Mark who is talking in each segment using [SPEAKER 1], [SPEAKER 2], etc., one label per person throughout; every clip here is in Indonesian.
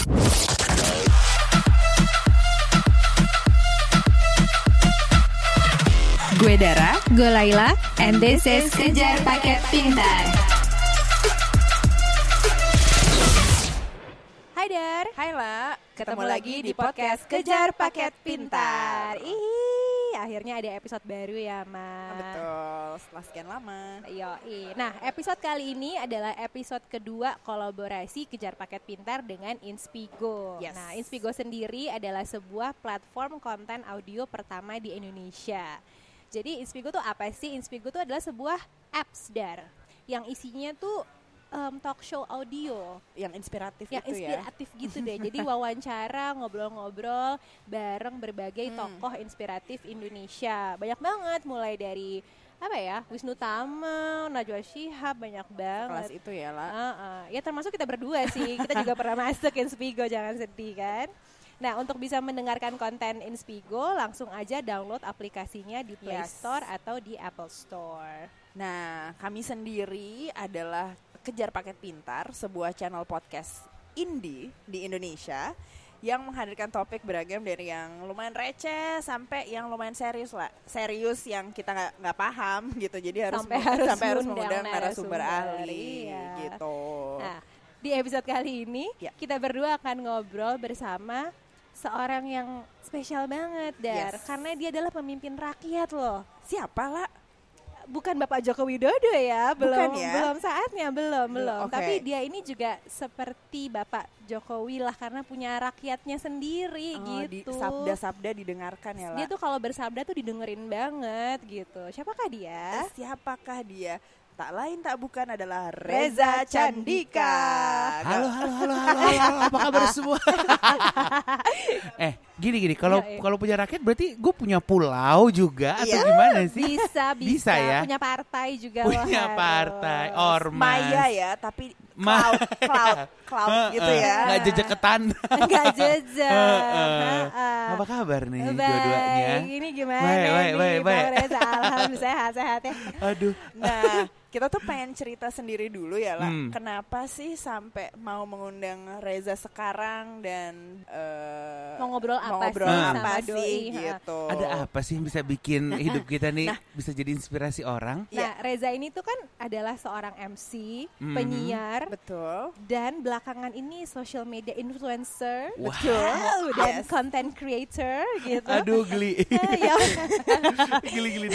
[SPEAKER 1] Gue Dara, gue Laila, and this is Kejar Paket Pintar.
[SPEAKER 2] Hai Dar,
[SPEAKER 3] Hai La,
[SPEAKER 2] ketemu lagi di podcast Kejar Paket Pintar. Ih, akhirnya ada episode baru ya, Ma.
[SPEAKER 3] Betul, setelah sekian lama.
[SPEAKER 2] Yoi. Nah, episode kali ini adalah episode kedua kolaborasi Kejar Paket Pintar dengan Inspigo.
[SPEAKER 3] Yes.
[SPEAKER 2] Nah, Inspigo sendiri adalah sebuah platform konten audio pertama di Indonesia. Jadi Inspigo tuh apa sih? Inspigo tuh adalah sebuah apps dar yang isinya tuh em, talk show audio
[SPEAKER 3] Yang inspiratif
[SPEAKER 2] yang
[SPEAKER 3] itu ya.
[SPEAKER 2] inspiratif gitu deh. Jadi wawancara, ngobrol-ngobrol bareng berbagai
[SPEAKER 3] Hmm.
[SPEAKER 2] tokoh inspiratif Indonesia. Banyak banget mulai dari apa ya? Wisnu Tama, Najwa Shihab, banyak
[SPEAKER 3] Kelas
[SPEAKER 2] banget.
[SPEAKER 3] itu ya La.
[SPEAKER 2] Ah, ah. Ya termasuk kita berdua sih. Kita juga pernah masuk Inspigo, jangan sedih kan. Nah, untuk bisa mendengarkan konten Inspigo, langsung aja download aplikasinya di Play
[SPEAKER 3] Yes.
[SPEAKER 2] Store atau di Apple Store.
[SPEAKER 3] Nah, kami sendiri adalah Kejar Paket Pintar, sebuah channel podcast indie di Indonesia yang menghadirkan topik beragam dari yang lumayan receh sampai yang lumayan serius lah serius yang kita nggak nggak paham gitu jadi harus
[SPEAKER 2] Sampai harus
[SPEAKER 3] sampai harus
[SPEAKER 2] ngundang
[SPEAKER 3] mengundang narasumber, ahli
[SPEAKER 2] iya.
[SPEAKER 3] gitu
[SPEAKER 2] Nah, di episode kali ini
[SPEAKER 3] Ya.
[SPEAKER 2] kita berdua akan ngobrol bersama seorang yang spesial banget Dar,
[SPEAKER 3] Yes.
[SPEAKER 2] karena dia adalah pemimpin rakyat loh.
[SPEAKER 3] siapa lah
[SPEAKER 2] Bukan Bapak Joko Widodo ya, belum
[SPEAKER 3] ya?
[SPEAKER 2] belum saatnya, belum, belum.
[SPEAKER 3] oke.
[SPEAKER 2] Tapi dia ini juga seperti Bapak Jokowi lah karena punya rakyatnya sendiri
[SPEAKER 3] Oh, di
[SPEAKER 2] gitu.
[SPEAKER 3] sabda-sabda didengarkan ya
[SPEAKER 2] Dia
[SPEAKER 3] lah
[SPEAKER 2] tuh kalau bersabda tuh didengerin banget gitu. Siapakah dia?
[SPEAKER 3] siapakah dia tak lain tak bukan adalah
[SPEAKER 2] Reza
[SPEAKER 3] Candika.
[SPEAKER 4] Halo, halo, halo, halo, halo, apa kabar semua? eh, gini gini, kalau
[SPEAKER 2] Iya, iya.
[SPEAKER 4] kalau punya rakyat berarti gue punya pulau juga atau
[SPEAKER 3] Iya.
[SPEAKER 4] gimana sih?
[SPEAKER 2] Bisa, bisa,
[SPEAKER 4] Bisa ya?
[SPEAKER 2] Punya partai juga
[SPEAKER 4] Punya
[SPEAKER 2] loh,
[SPEAKER 4] partai, ormas.
[SPEAKER 3] Maya ya, tapi
[SPEAKER 4] Ma-
[SPEAKER 3] cloud, cloud, cloud gitu ya.
[SPEAKER 4] Nggak jejak ke tanah.
[SPEAKER 2] Enggak jejak.
[SPEAKER 4] Heeh.
[SPEAKER 2] Heeh.
[SPEAKER 4] Apa kabar nih
[SPEAKER 2] Baik,
[SPEAKER 4] dua-duanya?
[SPEAKER 2] ini gimana
[SPEAKER 4] Baik, baik,
[SPEAKER 2] nih
[SPEAKER 4] baik,
[SPEAKER 2] Bang
[SPEAKER 4] baik.
[SPEAKER 2] Reza? Alhamdulillah sehat-sehat ya.
[SPEAKER 4] Aduh.
[SPEAKER 3] Nah, kita tuh pengen cerita sendiri dulu ya lah.
[SPEAKER 4] Hmm.
[SPEAKER 3] Kenapa sih sampai mau mengundang Reza sekarang dan eh,
[SPEAKER 2] Mau ngobrol apa
[SPEAKER 3] mau ngobrol
[SPEAKER 2] sih
[SPEAKER 3] apa
[SPEAKER 2] sama
[SPEAKER 3] sih
[SPEAKER 2] doi,
[SPEAKER 3] gitu.
[SPEAKER 4] Ada apa sih yang bisa bikin hidup kita nih
[SPEAKER 3] Nah.
[SPEAKER 4] bisa jadi inspirasi orang?
[SPEAKER 2] Nah,
[SPEAKER 3] Iya.
[SPEAKER 2] Reza ini tuh kan adalah seorang MC,
[SPEAKER 4] Mhm.
[SPEAKER 2] penyiar,
[SPEAKER 3] Betul.
[SPEAKER 2] dan belakangan ini social media influencer,
[SPEAKER 4] Wow.
[SPEAKER 2] betul, dan
[SPEAKER 3] Yes.
[SPEAKER 2] content creator gitu.
[SPEAKER 4] Aduh geli.
[SPEAKER 2] Nah, yang
[SPEAKER 4] Geli-geli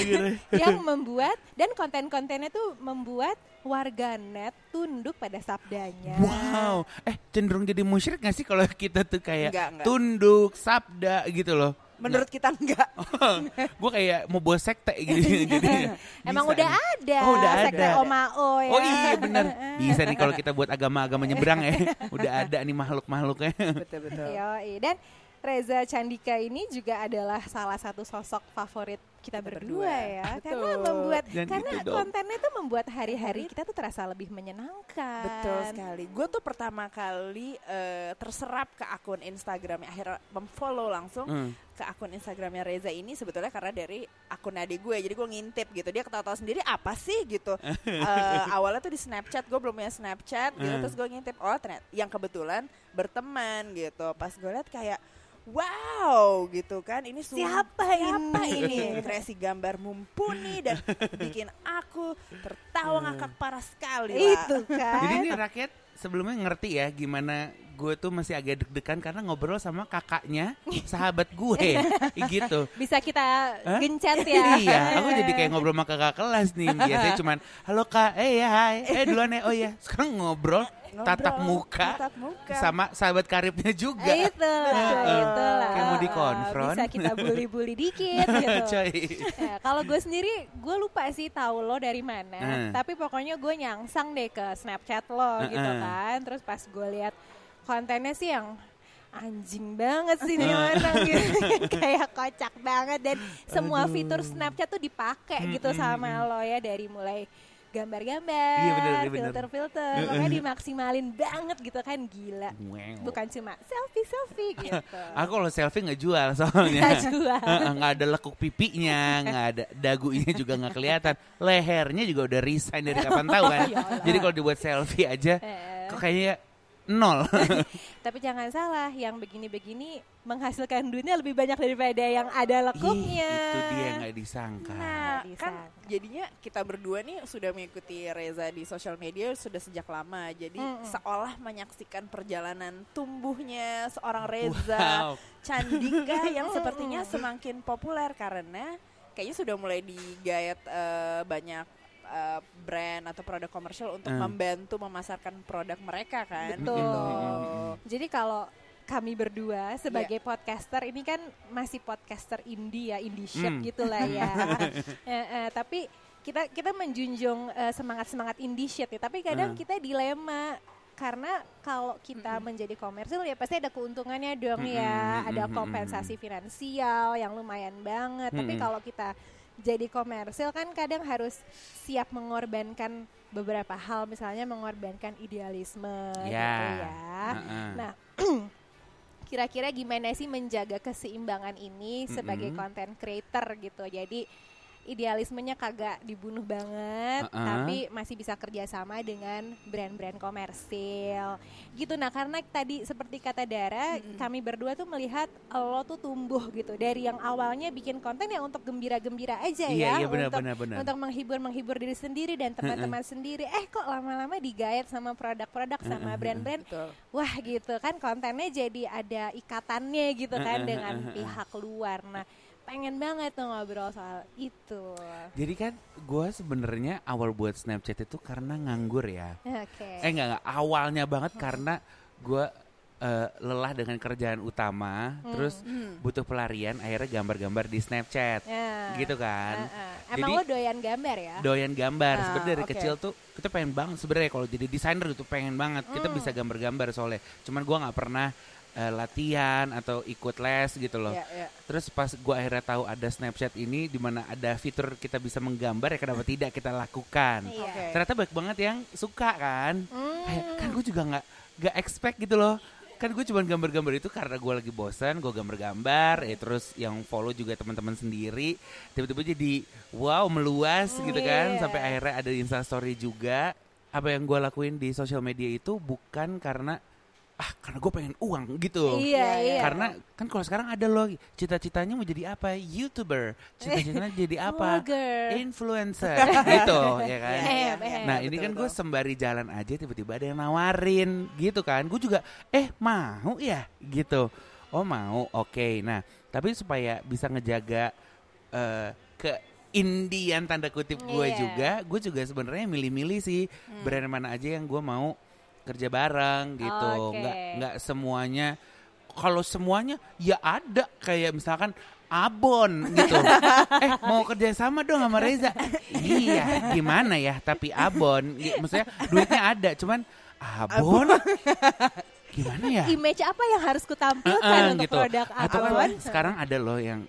[SPEAKER 2] yang membuat dan konten-kontennya tuh membuat warganet tunduk pada sabdanya.
[SPEAKER 4] Wow, eh cenderung jadi musyrik gak sih kalau kita tuh kayak
[SPEAKER 3] Enggak, enggak.
[SPEAKER 4] tunduk, sabda gitu loh.
[SPEAKER 3] Menurut kita enggak.
[SPEAKER 4] gue kayak mau bawa sekte gitu jadi
[SPEAKER 2] Emang
[SPEAKER 4] bisa
[SPEAKER 2] udah
[SPEAKER 4] nih.
[SPEAKER 2] ada,
[SPEAKER 4] Oh, udah
[SPEAKER 2] sekte
[SPEAKER 4] ada.
[SPEAKER 2] Omao ya.
[SPEAKER 4] Oh iya benar. Bisa nih kalau kita buat agama-agama nyebrang ya. Udah ada nih makhluk-makhluknya.
[SPEAKER 3] betul betul.
[SPEAKER 2] Yoi. Dan Reza Candika ini juga adalah salah satu sosok favorit kita,
[SPEAKER 3] Kita
[SPEAKER 2] berdua,
[SPEAKER 3] berdua.
[SPEAKER 2] ya.
[SPEAKER 3] Betul.
[SPEAKER 2] Karena membuat
[SPEAKER 4] Dan
[SPEAKER 2] karena
[SPEAKER 4] itu dong.
[SPEAKER 2] kontennya tuh membuat hari-hari kita tuh terasa lebih menyenangkan.
[SPEAKER 3] Betul sekali. Gue tuh pertama kali eh, terserap ke akun Instagramnya, akhirnya memfollow langsung
[SPEAKER 4] Hmm.
[SPEAKER 3] ke akun Instagramnya Reza ini sebetulnya karena dari akun adik gue. Jadi gue ngintip gitu. Dia ketawa-tawa sendiri apa sih gitu. Eh, awalnya tuh di Snapchat, gue belum punya Snapchat gitu.
[SPEAKER 4] Hmm.
[SPEAKER 3] Terus gue ngintip, oh ternyata yang kebetulan berteman gitu. Pas gue liat kayak Wow gitu kan ini
[SPEAKER 2] Siapa
[SPEAKER 3] siapa
[SPEAKER 2] ini?
[SPEAKER 3] ini kreasi gambar mumpuni dan bikin aku tertawa ngakak parah sekali lah.
[SPEAKER 2] Itu kan.
[SPEAKER 4] Jadi ini rakyat sebelumnya ngerti ya gimana gue tuh masih agak deg-degan karena ngobrol sama kakaknya sahabat gue gitu.
[SPEAKER 2] bisa kita
[SPEAKER 4] Hah?
[SPEAKER 2] gencet ya.
[SPEAKER 4] iya, aku jadi kayak ngobrol sama kakak kelas nih. Biasanya cuman, halo kak, eh ya hai, eh duluan ya, oh ya. Sekarang ngobrol,
[SPEAKER 3] Ngobrol,
[SPEAKER 4] tatap muka,
[SPEAKER 3] tatap muka.
[SPEAKER 4] sama sahabat karibnya juga.
[SPEAKER 2] Eh, Itulah,
[SPEAKER 4] Heeh.
[SPEAKER 2] itulah.
[SPEAKER 4] Kayak mau dikonfront.
[SPEAKER 2] Bisa kita bully-bully dikit gitu.
[SPEAKER 4] Coy.
[SPEAKER 2] Ya, kalau gue sendiri, gue lupa sih tahu lo dari mana.
[SPEAKER 4] Hmm.
[SPEAKER 2] Tapi pokoknya gue nyangsang deh ke Snapchat lo gitu
[SPEAKER 4] Hmm.
[SPEAKER 2] kan. Terus pas gue lihat kontennya sih yang anjing banget sih nih
[SPEAKER 4] Hmm.
[SPEAKER 2] orang gitu. Kayak kocak banget dan semua
[SPEAKER 4] Aduh.
[SPEAKER 2] fitur Snapchat tuh dipakai gitu sama lo ya dari mulai gambar-gambar,
[SPEAKER 4] Iya, bener, bener.
[SPEAKER 2] filter-filter, makanya dimaksimalin banget gitu kan gila.
[SPEAKER 4] Wow.
[SPEAKER 2] Bukan cuma selfie-selfie gitu.
[SPEAKER 4] Aku kalau selfie nggak jual soalnya.
[SPEAKER 2] Nggak jual.
[SPEAKER 4] Nggak ada lekuk pipinya, nggak ada dagunya juga nggak kelihatan. Lehernya juga udah resign dari kapan tahu kan.
[SPEAKER 2] Ya.
[SPEAKER 4] Jadi kalau dibuat selfie aja,
[SPEAKER 2] Eh.
[SPEAKER 4] kok kayaknya nol.
[SPEAKER 2] Tapi jangan salah, yang begini-begini menghasilkan duitnya lebih banyak daripada yang ada lekuknya.
[SPEAKER 4] Ih, itu dia nggak disangka.
[SPEAKER 3] Nah,
[SPEAKER 2] Bisa.
[SPEAKER 3] kan jadinya kita berdua nih sudah mengikuti Reza di sosial media sudah sejak lama. Jadi
[SPEAKER 2] Mm-mm.
[SPEAKER 3] seolah menyaksikan perjalanan tumbuhnya seorang Reza
[SPEAKER 4] Wow.
[SPEAKER 3] Candika yang sepertinya semakin populer karena kayaknya sudah mulai digayat eh, banyak eh, brand atau produk komersial untuk
[SPEAKER 4] Hmm.
[SPEAKER 3] membantu memasarkan produk mereka kan.
[SPEAKER 2] Betul.
[SPEAKER 3] Gitu.
[SPEAKER 2] Jadi kalau kami berdua sebagai podcaster ini kan masih podcaster indie ya, indie ship
[SPEAKER 4] Hmm.
[SPEAKER 2] gitu lah ya. Eh, eh, tapi kita kita menjunjung semangat semangat indie shit ya. Tapi kadang
[SPEAKER 4] Hmm.
[SPEAKER 2] kita dilema karena kalau kita menjadi komersil ya pasti ada keuntungannya dong
[SPEAKER 4] Mm-mm,
[SPEAKER 2] ya, ada kompensasi finansial yang lumayan banget. Tapi
[SPEAKER 4] Mm-mm.
[SPEAKER 2] kalau kita jadi komersil kan kadang harus siap mengorbankan beberapa hal, misalnya mengorbankan idealisme gitu
[SPEAKER 4] Ya.
[SPEAKER 2] ya.
[SPEAKER 4] Heeh.
[SPEAKER 2] Nah, kira-kira gimana sih menjaga keseimbangan ini sebagai
[SPEAKER 4] Mm-mm.
[SPEAKER 2] content creator gitu. Jadi idealismenya kagak dibunuh banget,
[SPEAKER 4] Uh-uh.
[SPEAKER 2] tapi masih bisa kerjasama dengan brand-brand komersil gitu. Nah, karena tadi seperti kata Dara, kami berdua tuh melihat lo tuh tumbuh gitu dari yang awalnya bikin konten yang untuk gembira-gembira aja
[SPEAKER 4] Iya,
[SPEAKER 2] ya,
[SPEAKER 4] iya benar
[SPEAKER 2] untuk
[SPEAKER 4] benar benar.
[SPEAKER 2] untuk menghibur menghibur diri sendiri dan teman-teman sendiri. Eh kok lama-lama digayat sama produk-produk sama brand-brand wah gitu kan kontennya jadi ada ikatannya gitu kan dengan pihak luar. Nah, pengen banget tuh ngobrol soal itu.
[SPEAKER 4] Jadi kan gue sebenarnya awal buat Snapchat itu karena nganggur ya.
[SPEAKER 2] Oke.
[SPEAKER 4] Eh enggak enggak awalnya banget karena gue eh, lelah dengan kerjaan utama, terus
[SPEAKER 3] Hmm.
[SPEAKER 4] butuh pelarian, akhirnya gambar-gambar di Snapchat,
[SPEAKER 2] Ya.
[SPEAKER 4] gitu kan.
[SPEAKER 2] Heeh. Emang
[SPEAKER 4] Jadi-
[SPEAKER 2] lo doyan gambar ya?
[SPEAKER 4] Doyan gambar,
[SPEAKER 3] Ah,
[SPEAKER 4] sebenarnya dari
[SPEAKER 3] oke.
[SPEAKER 4] kecil tuh kita pengen banget sebenarnya kalau jadi desainer gitu pengen banget kita
[SPEAKER 2] Hmm.
[SPEAKER 4] bisa gambar-gambar soalnya. Cuman gue nggak pernah eh, latihan atau ikut les gitu loh.
[SPEAKER 3] Ya, ya.
[SPEAKER 4] Terus pas gue akhirnya tahu ada Snapchat ini di mana ada fitur kita bisa menggambar ya kenapa tidak kita lakukan.
[SPEAKER 2] Iya.
[SPEAKER 3] Oke.
[SPEAKER 4] Ternyata banyak banget yang suka kan.
[SPEAKER 2] Hmm.
[SPEAKER 4] Kayak, kan gue juga nggak nggak expect gitu loh. Kan gue cuma gambar-gambar itu karena gue lagi bosan, gue gambar-gambar, ya terus yang follow juga teman-teman sendiri. Tiba-tiba jadi wow meluas gitu kan,
[SPEAKER 2] Iya.
[SPEAKER 4] sampai akhirnya ada Instastory juga. Apa yang gue lakuin di sosial media itu bukan karena ah karena gue pengen uang gitu.
[SPEAKER 2] Iya, iya.
[SPEAKER 4] Karena kan kalau sekarang ada loh cita-citanya mau jadi apa? YouTuber. Cita-citanya jadi apa? Influencer gitu ya kan.
[SPEAKER 3] Iya, iya, iya.
[SPEAKER 2] ehem.
[SPEAKER 4] Nah
[SPEAKER 3] betul,
[SPEAKER 4] ini kan gue sembari jalan aja tiba-tiba ada yang nawarin gitu kan. Gue juga eh mau ya gitu. Oh mau oke. Nah tapi supaya bisa ngejaga eh keindian tanda kutip gue
[SPEAKER 2] Iya.
[SPEAKER 4] juga. Gue juga sebenarnya milih-milih sih
[SPEAKER 3] Hmm.
[SPEAKER 4] brand mana aja yang gue mau kerja bareng gitu.
[SPEAKER 2] Oke.
[SPEAKER 4] Nggak nggak semuanya. Kalau semuanya ya ada kayak misalkan Abon gitu. eh mau kerja sama dong sama Reza. iya, gimana ya? Tapi Abon, i- maksudnya duitnya ada, cuman Abon gimana ya?
[SPEAKER 2] Image apa yang harus kutampilkan
[SPEAKER 4] Heeh,
[SPEAKER 2] untuk
[SPEAKER 4] gitu.
[SPEAKER 2] produk
[SPEAKER 4] Atau
[SPEAKER 2] apa?
[SPEAKER 4] kan sekarang ada loh yang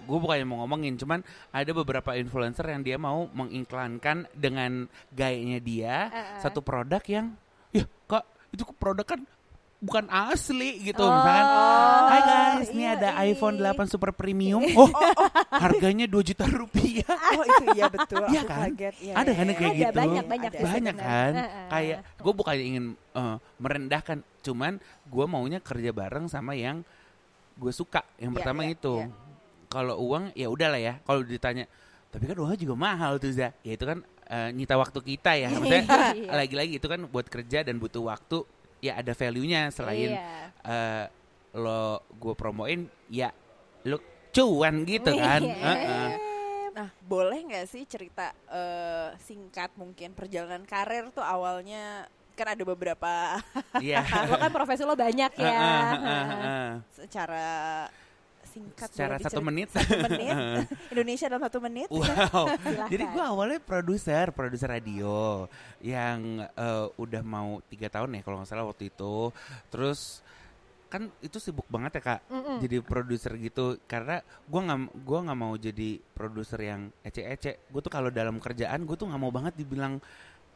[SPEAKER 4] gue bukannya mau ngomongin, cuman ada beberapa influencer yang dia mau mengiklankan dengan gayanya dia
[SPEAKER 2] Heeh.
[SPEAKER 4] satu produk yang ya kak itu produk kan bukan asli gitu
[SPEAKER 2] Oh,
[SPEAKER 4] misalkan Hai guys, ini
[SPEAKER 2] iya,
[SPEAKER 4] ada
[SPEAKER 2] iya.
[SPEAKER 4] iPhone 8 Super Premium. Oh, harganya 2 juta rupiah.
[SPEAKER 3] Oh itu iya betul.
[SPEAKER 4] Iya kan?
[SPEAKER 3] kaget. Iya,
[SPEAKER 4] Ada
[SPEAKER 3] iya,
[SPEAKER 4] kan
[SPEAKER 3] iya.
[SPEAKER 4] kayak
[SPEAKER 2] Ada,
[SPEAKER 4] gitu.
[SPEAKER 2] banyak, banyak
[SPEAKER 3] Ada.
[SPEAKER 2] sih
[SPEAKER 4] Banyak kan? Kayak gue bukannya ingin eh, merendahkan, cuman gue maunya kerja bareng sama yang gue suka. Yang
[SPEAKER 3] Iya,
[SPEAKER 4] pertama
[SPEAKER 3] iya,
[SPEAKER 4] itu.
[SPEAKER 3] iya.
[SPEAKER 4] Kalau uang ya udahlah ya. Kalau ditanya, tapi kan uangnya juga mahal tuh Za. Ya itu kan eh, nyita waktu kita ya. Maksudnya
[SPEAKER 2] Iya.
[SPEAKER 4] lagi-lagi itu kan buat kerja dan butuh waktu. Ya ada value-nya selain
[SPEAKER 2] Iya.
[SPEAKER 4] eh, lo gue promoin ya lo cuan gitu kan.
[SPEAKER 2] Iya.
[SPEAKER 4] Heeh.
[SPEAKER 3] Nah, boleh nggak sih cerita eh, singkat mungkin perjalanan karir tuh awalnya kan ada beberapa
[SPEAKER 4] Iya.
[SPEAKER 2] Lo kan profesi lo banyak ya.
[SPEAKER 4] Heeh, heeh, heeh.
[SPEAKER 3] secara singkat
[SPEAKER 4] Secara
[SPEAKER 3] boleh
[SPEAKER 4] satu menit.
[SPEAKER 3] satu menit Indonesia dalam satu menit
[SPEAKER 4] Wow. Jadi gue awalnya produser, produser radio yang eh, udah mau tiga tahun ya kalau nggak salah waktu itu. Terus kan itu sibuk banget ya kak,
[SPEAKER 2] Mm-mm.
[SPEAKER 4] jadi produser gitu. Karena gue nggak gua nggak mau jadi produser yang ece-ece. Gue tuh kalau dalam kerjaan gue tuh nggak mau banget dibilang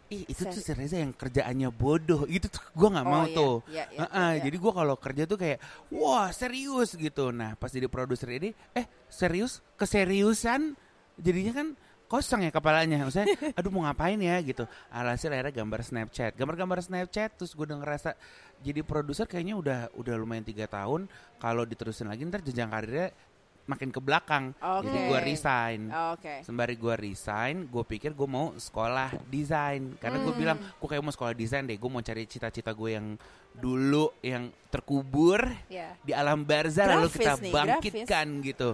[SPEAKER 4] Ih itu tuh si Reza yang kerjaannya bodoh. Gitu tuh gue nggak mau
[SPEAKER 3] Oh, iya,
[SPEAKER 4] tuh.
[SPEAKER 3] Iya, iya,
[SPEAKER 4] Heeh,
[SPEAKER 3] iya.
[SPEAKER 4] jadi gue kalau kerja tuh kayak wah serius gitu. Nah pas jadi produser ini eh serius? Keseriusan? Jadinya kan kosong ya kepalanya. Maksudnya aduh mau ngapain ya? Gitu. Alhasil akhirnya gambar Snapchat. Gambar-gambar Snapchat terus gue udah ngerasa jadi produser kayaknya udah udah lumayan tiga tahun. Kalau diterusin lagi ntar jenjang karirnya makin ke belakang
[SPEAKER 3] Oke.
[SPEAKER 4] jadi gue resign
[SPEAKER 3] Oke.
[SPEAKER 4] sembari gue resign gue pikir gue mau sekolah desain karena gue
[SPEAKER 3] Hmm.
[SPEAKER 4] bilang gue kayak mau sekolah desain deh gue mau cari cita-cita gue yang dulu yang terkubur
[SPEAKER 2] Ya.
[SPEAKER 4] di alam barzah lalu
[SPEAKER 3] Grafis
[SPEAKER 4] kita
[SPEAKER 3] nih,
[SPEAKER 4] bangkitkan gitu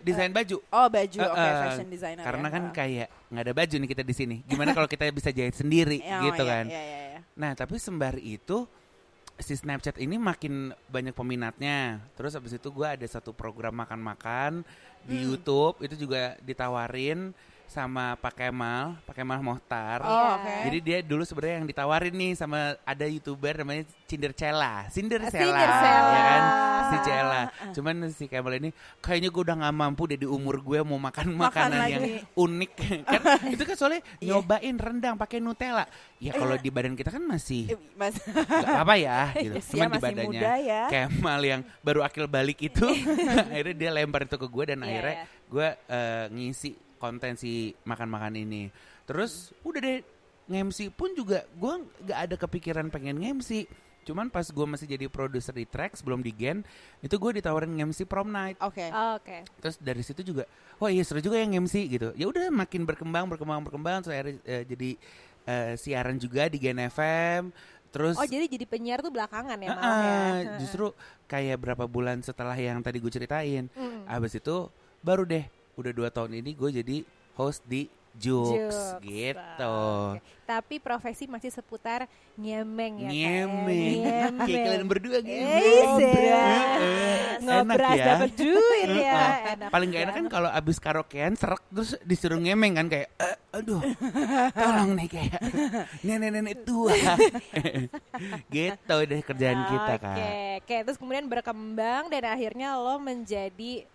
[SPEAKER 4] desain baju
[SPEAKER 3] Oh baju, oke
[SPEAKER 4] Eh, eh,
[SPEAKER 3] fashion designer.
[SPEAKER 4] karena
[SPEAKER 3] ya.
[SPEAKER 4] kan kayak nggak ada baju nih kita di sini gimana kalau kita bisa jahit sendiri
[SPEAKER 3] Oh,
[SPEAKER 4] gitu
[SPEAKER 3] iya,
[SPEAKER 4] kan
[SPEAKER 3] Iya, iya, iya.
[SPEAKER 4] nah tapi sembari itu si Snapchat ini makin banyak peminatnya terus habis itu gue ada satu program makan-makan di
[SPEAKER 3] Hmm.
[SPEAKER 4] YouTube itu juga ditawarin sama Pak Kemal Pak Kemal Mohtar
[SPEAKER 3] Oh,
[SPEAKER 2] Iya.
[SPEAKER 3] oke.
[SPEAKER 4] jadi dia dulu sebenarnya yang ditawarin nih sama ada youtuber namanya Cindercella, Cindercella,
[SPEAKER 2] Cindercella.
[SPEAKER 4] ya kan, si
[SPEAKER 3] Ah.
[SPEAKER 4] Cella. Cuman si Kemal ini kayaknya gue udah nggak mampu deh di umur gue mau makan makanan
[SPEAKER 3] lagi.
[SPEAKER 4] yang unik. kan itu kan soalnya
[SPEAKER 3] Iya.
[SPEAKER 4] nyobain rendang pakai Nutella. Ya kalau di badan kita kan masih
[SPEAKER 3] Eh, Mas,
[SPEAKER 4] nggak apa ya, gitu. Cuman di
[SPEAKER 3] masih
[SPEAKER 4] badannya
[SPEAKER 3] muda ya.
[SPEAKER 4] Kemal yang baru akil balik itu, akhirnya dia lempar itu ke gue dan
[SPEAKER 2] Iya,
[SPEAKER 4] akhirnya
[SPEAKER 2] iya.
[SPEAKER 4] gue eh, ngisi konten si makan-makan ini. Terus udah deh nge-MC pun juga gue nggak ada kepikiran pengen nge-MC. Cuman pas gue masih jadi produser di Trax belum di Gen, itu gue ditawarin nge-MC prom night.
[SPEAKER 3] Oke.
[SPEAKER 2] Oke.
[SPEAKER 4] Terus dari situ juga, wah iya seru juga yang MC gitu. Ya udah makin berkembang, berkembang, berkembang. Terus akhirnya eh, jadi eh, siaran juga di Gen FM. Terus
[SPEAKER 2] Oh jadi jadi penyiar tuh belakangan ya malah ya.
[SPEAKER 4] ah, justru kayak berapa bulan setelah yang tadi gue ceritain,
[SPEAKER 2] Mm.
[SPEAKER 4] abis itu baru deh udah dua tahun ini gue jadi host di Jokes,
[SPEAKER 2] Jokes.
[SPEAKER 4] gitu.
[SPEAKER 2] Oke. Tapi profesi masih seputar nyemeng ya ya.
[SPEAKER 4] Nyemeng.
[SPEAKER 2] Nyemeng.
[SPEAKER 4] Kayak kalian berdua gitu.
[SPEAKER 2] Eh,
[SPEAKER 4] Ngobras.
[SPEAKER 2] Ngobras
[SPEAKER 4] Enak ya.
[SPEAKER 2] dapat duit ya. Enak
[SPEAKER 4] Paling gak enak kan kalau abis karaokean serak terus disuruh ngemeng kan kayak "Eh, aduh tolong nih kayak nenek-nenek tua gitu deh kerjaan kita kan
[SPEAKER 2] oke. Terus kemudian berkembang dan akhirnya lo menjadi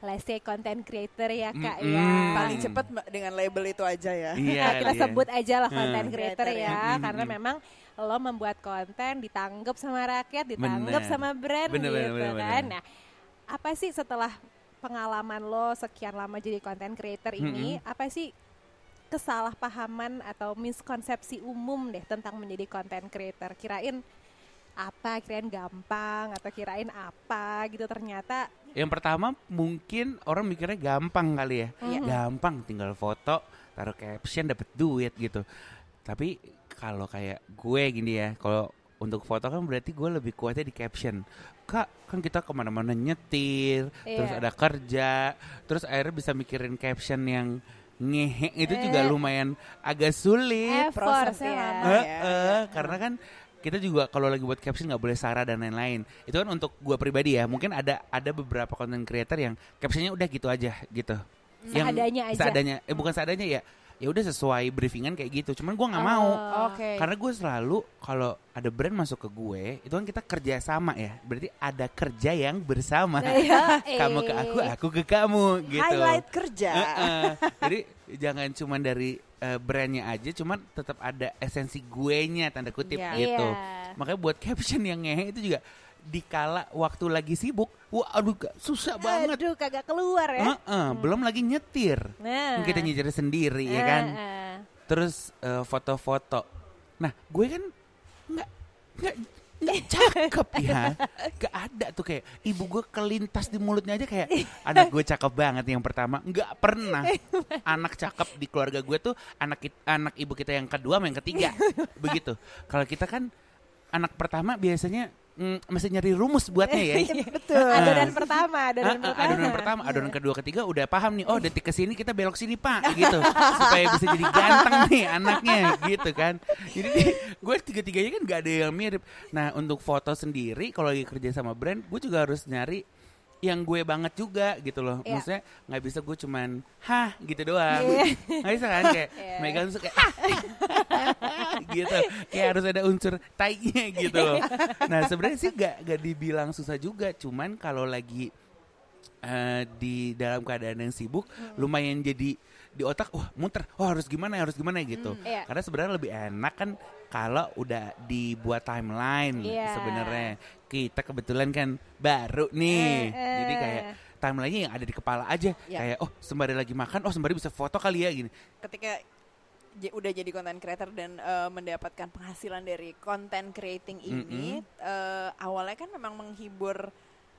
[SPEAKER 2] let's say content creator ya kak ya.
[SPEAKER 4] Mm-mm.
[SPEAKER 3] Paling cepat dengan label itu aja ya.
[SPEAKER 4] Iya,
[SPEAKER 2] Nah, kita
[SPEAKER 4] iya.
[SPEAKER 2] sebut aja lah content
[SPEAKER 4] Hmm.
[SPEAKER 2] creator
[SPEAKER 3] Creator
[SPEAKER 2] ya,
[SPEAKER 4] ya.
[SPEAKER 2] karena
[SPEAKER 4] Mm-mm.
[SPEAKER 2] memang lo membuat konten ditanggap sama rakyat, ditanggap
[SPEAKER 4] Bener.
[SPEAKER 2] sama brand
[SPEAKER 4] Bener,
[SPEAKER 2] gitu
[SPEAKER 4] bener, bener,
[SPEAKER 2] kan.
[SPEAKER 4] bener.
[SPEAKER 2] Nah, apa sih setelah pengalaman lo sekian lama jadi content creator ini, apa sih kesalahpahaman atau miskonsepsi umum deh tentang menjadi content creator? Kirain apa, kirain gampang atau kirain apa gitu ternyata
[SPEAKER 4] Yang pertama mungkin orang mikirnya gampang kali ya.
[SPEAKER 2] Iya.
[SPEAKER 4] Gampang tinggal foto, taruh caption dapat duit gitu. Tapi kalau kayak gue gini ya, kalau untuk foto kan berarti gue lebih kuatnya di caption. Kak, kan kita ke mana-mana nyetir, terus
[SPEAKER 2] Iya.
[SPEAKER 4] ada kerja, terus akhirnya bisa mikirin caption yang ngehe itu juga
[SPEAKER 2] Eh.
[SPEAKER 4] lumayan agak sulit.
[SPEAKER 2] effort
[SPEAKER 3] prosesnya
[SPEAKER 2] ya.
[SPEAKER 3] lama.
[SPEAKER 4] Eh,
[SPEAKER 3] ya.
[SPEAKER 4] eh, karena kan kita juga kalau lagi buat caption nggak boleh sara dan lain-lain. Itu kan untuk gua pribadi ya. Mungkin ada ada beberapa content creator yang captionnya udah gitu aja gitu.
[SPEAKER 2] Seadanya aja.
[SPEAKER 4] Seadanya, eh bukan seadanya ya. Ya udah sesuai briefingan kayak gitu. Cuman gua nggak mau.
[SPEAKER 2] Oh.
[SPEAKER 3] Oke.
[SPEAKER 4] Karena gue selalu kalau ada brand masuk ke gue, itu kan kita kerja sama ya. Berarti ada kerja yang bersama.
[SPEAKER 2] Iya,
[SPEAKER 4] kamu ke aku, aku ke kamu gitu.
[SPEAKER 3] Highlight kerja.
[SPEAKER 4] Heeh. Jadi jangan cuma dari eh, brandnya aja, cuman tetap ada esensi gue nya tanda kutip
[SPEAKER 3] Iya.
[SPEAKER 4] gitu.
[SPEAKER 2] Iya.
[SPEAKER 4] Makanya buat caption yang ngehe itu juga dikala waktu lagi sibuk, wah aduh susah banget.
[SPEAKER 2] Aduh kagak keluar ya.
[SPEAKER 4] Heeh, Belum lagi nyetir,
[SPEAKER 2] Nah.
[SPEAKER 4] kita nyetir sendiri ya kan.
[SPEAKER 2] Heeh.
[SPEAKER 4] Terus eh, foto-foto. Nah gue kan nggak nggak cakep ya, gak ada tuh kayak ibu gue kelintas di mulutnya aja kayak anak gue cakep banget yang pertama, nggak pernah. Anak cakep di keluarga gue tuh anak anak ibu kita yang kedua sama yang ketiga. Begitu. Kalau kita kan anak pertama biasanya mm, mesti nyari rumus buatnya ya.
[SPEAKER 3] Betul.
[SPEAKER 2] Adonan pertama, adonan
[SPEAKER 4] Ah, ah,
[SPEAKER 2] pertama.
[SPEAKER 4] adonan pertama, adonan kedua, ketiga udah paham nih. Oh, detik ke sini kita belok sini, Pak, gitu. Supaya bisa jadi ganteng nih anaknya, gitu kan. Jadi gue tiga-tiganya kan gak ada yang mirip. Nah, untuk foto sendiri kalau lagi kerja sama brand, gue juga harus nyari yang gue banget juga gitu loh.
[SPEAKER 2] Iya.
[SPEAKER 4] Maksudnya nggak bisa gue cuman hah gitu doang.
[SPEAKER 2] Iya.
[SPEAKER 4] Nggak bisa kan kayak
[SPEAKER 2] Iya.
[SPEAKER 4] megang terus kayak gitu. Kayak harus ada unsur tai-nya gitu loh. Nah, sebenarnya sih gak, gak dibilang susah juga, cuman kalau lagi eh, di dalam keadaan yang sibuk lumayan jadi di otak wah muter oh harus gimana ya, harus gimana ya gitu
[SPEAKER 2] Iya.
[SPEAKER 4] karena sebenarnya lebih enak kan kalau udah dibuat timeline
[SPEAKER 2] Iya.
[SPEAKER 4] sebenarnya kita kebetulan kan baru nih
[SPEAKER 2] Eh, eh.
[SPEAKER 4] jadi kayak timelinenya yang ada di kepala aja.
[SPEAKER 3] Ya.
[SPEAKER 4] Kayak oh sembari lagi makan, oh sembari bisa foto kali ya gini.
[SPEAKER 3] ketika j- udah jadi content creator dan eh, mendapatkan penghasilan dari content creating ini eh, awalnya kan memang menghibur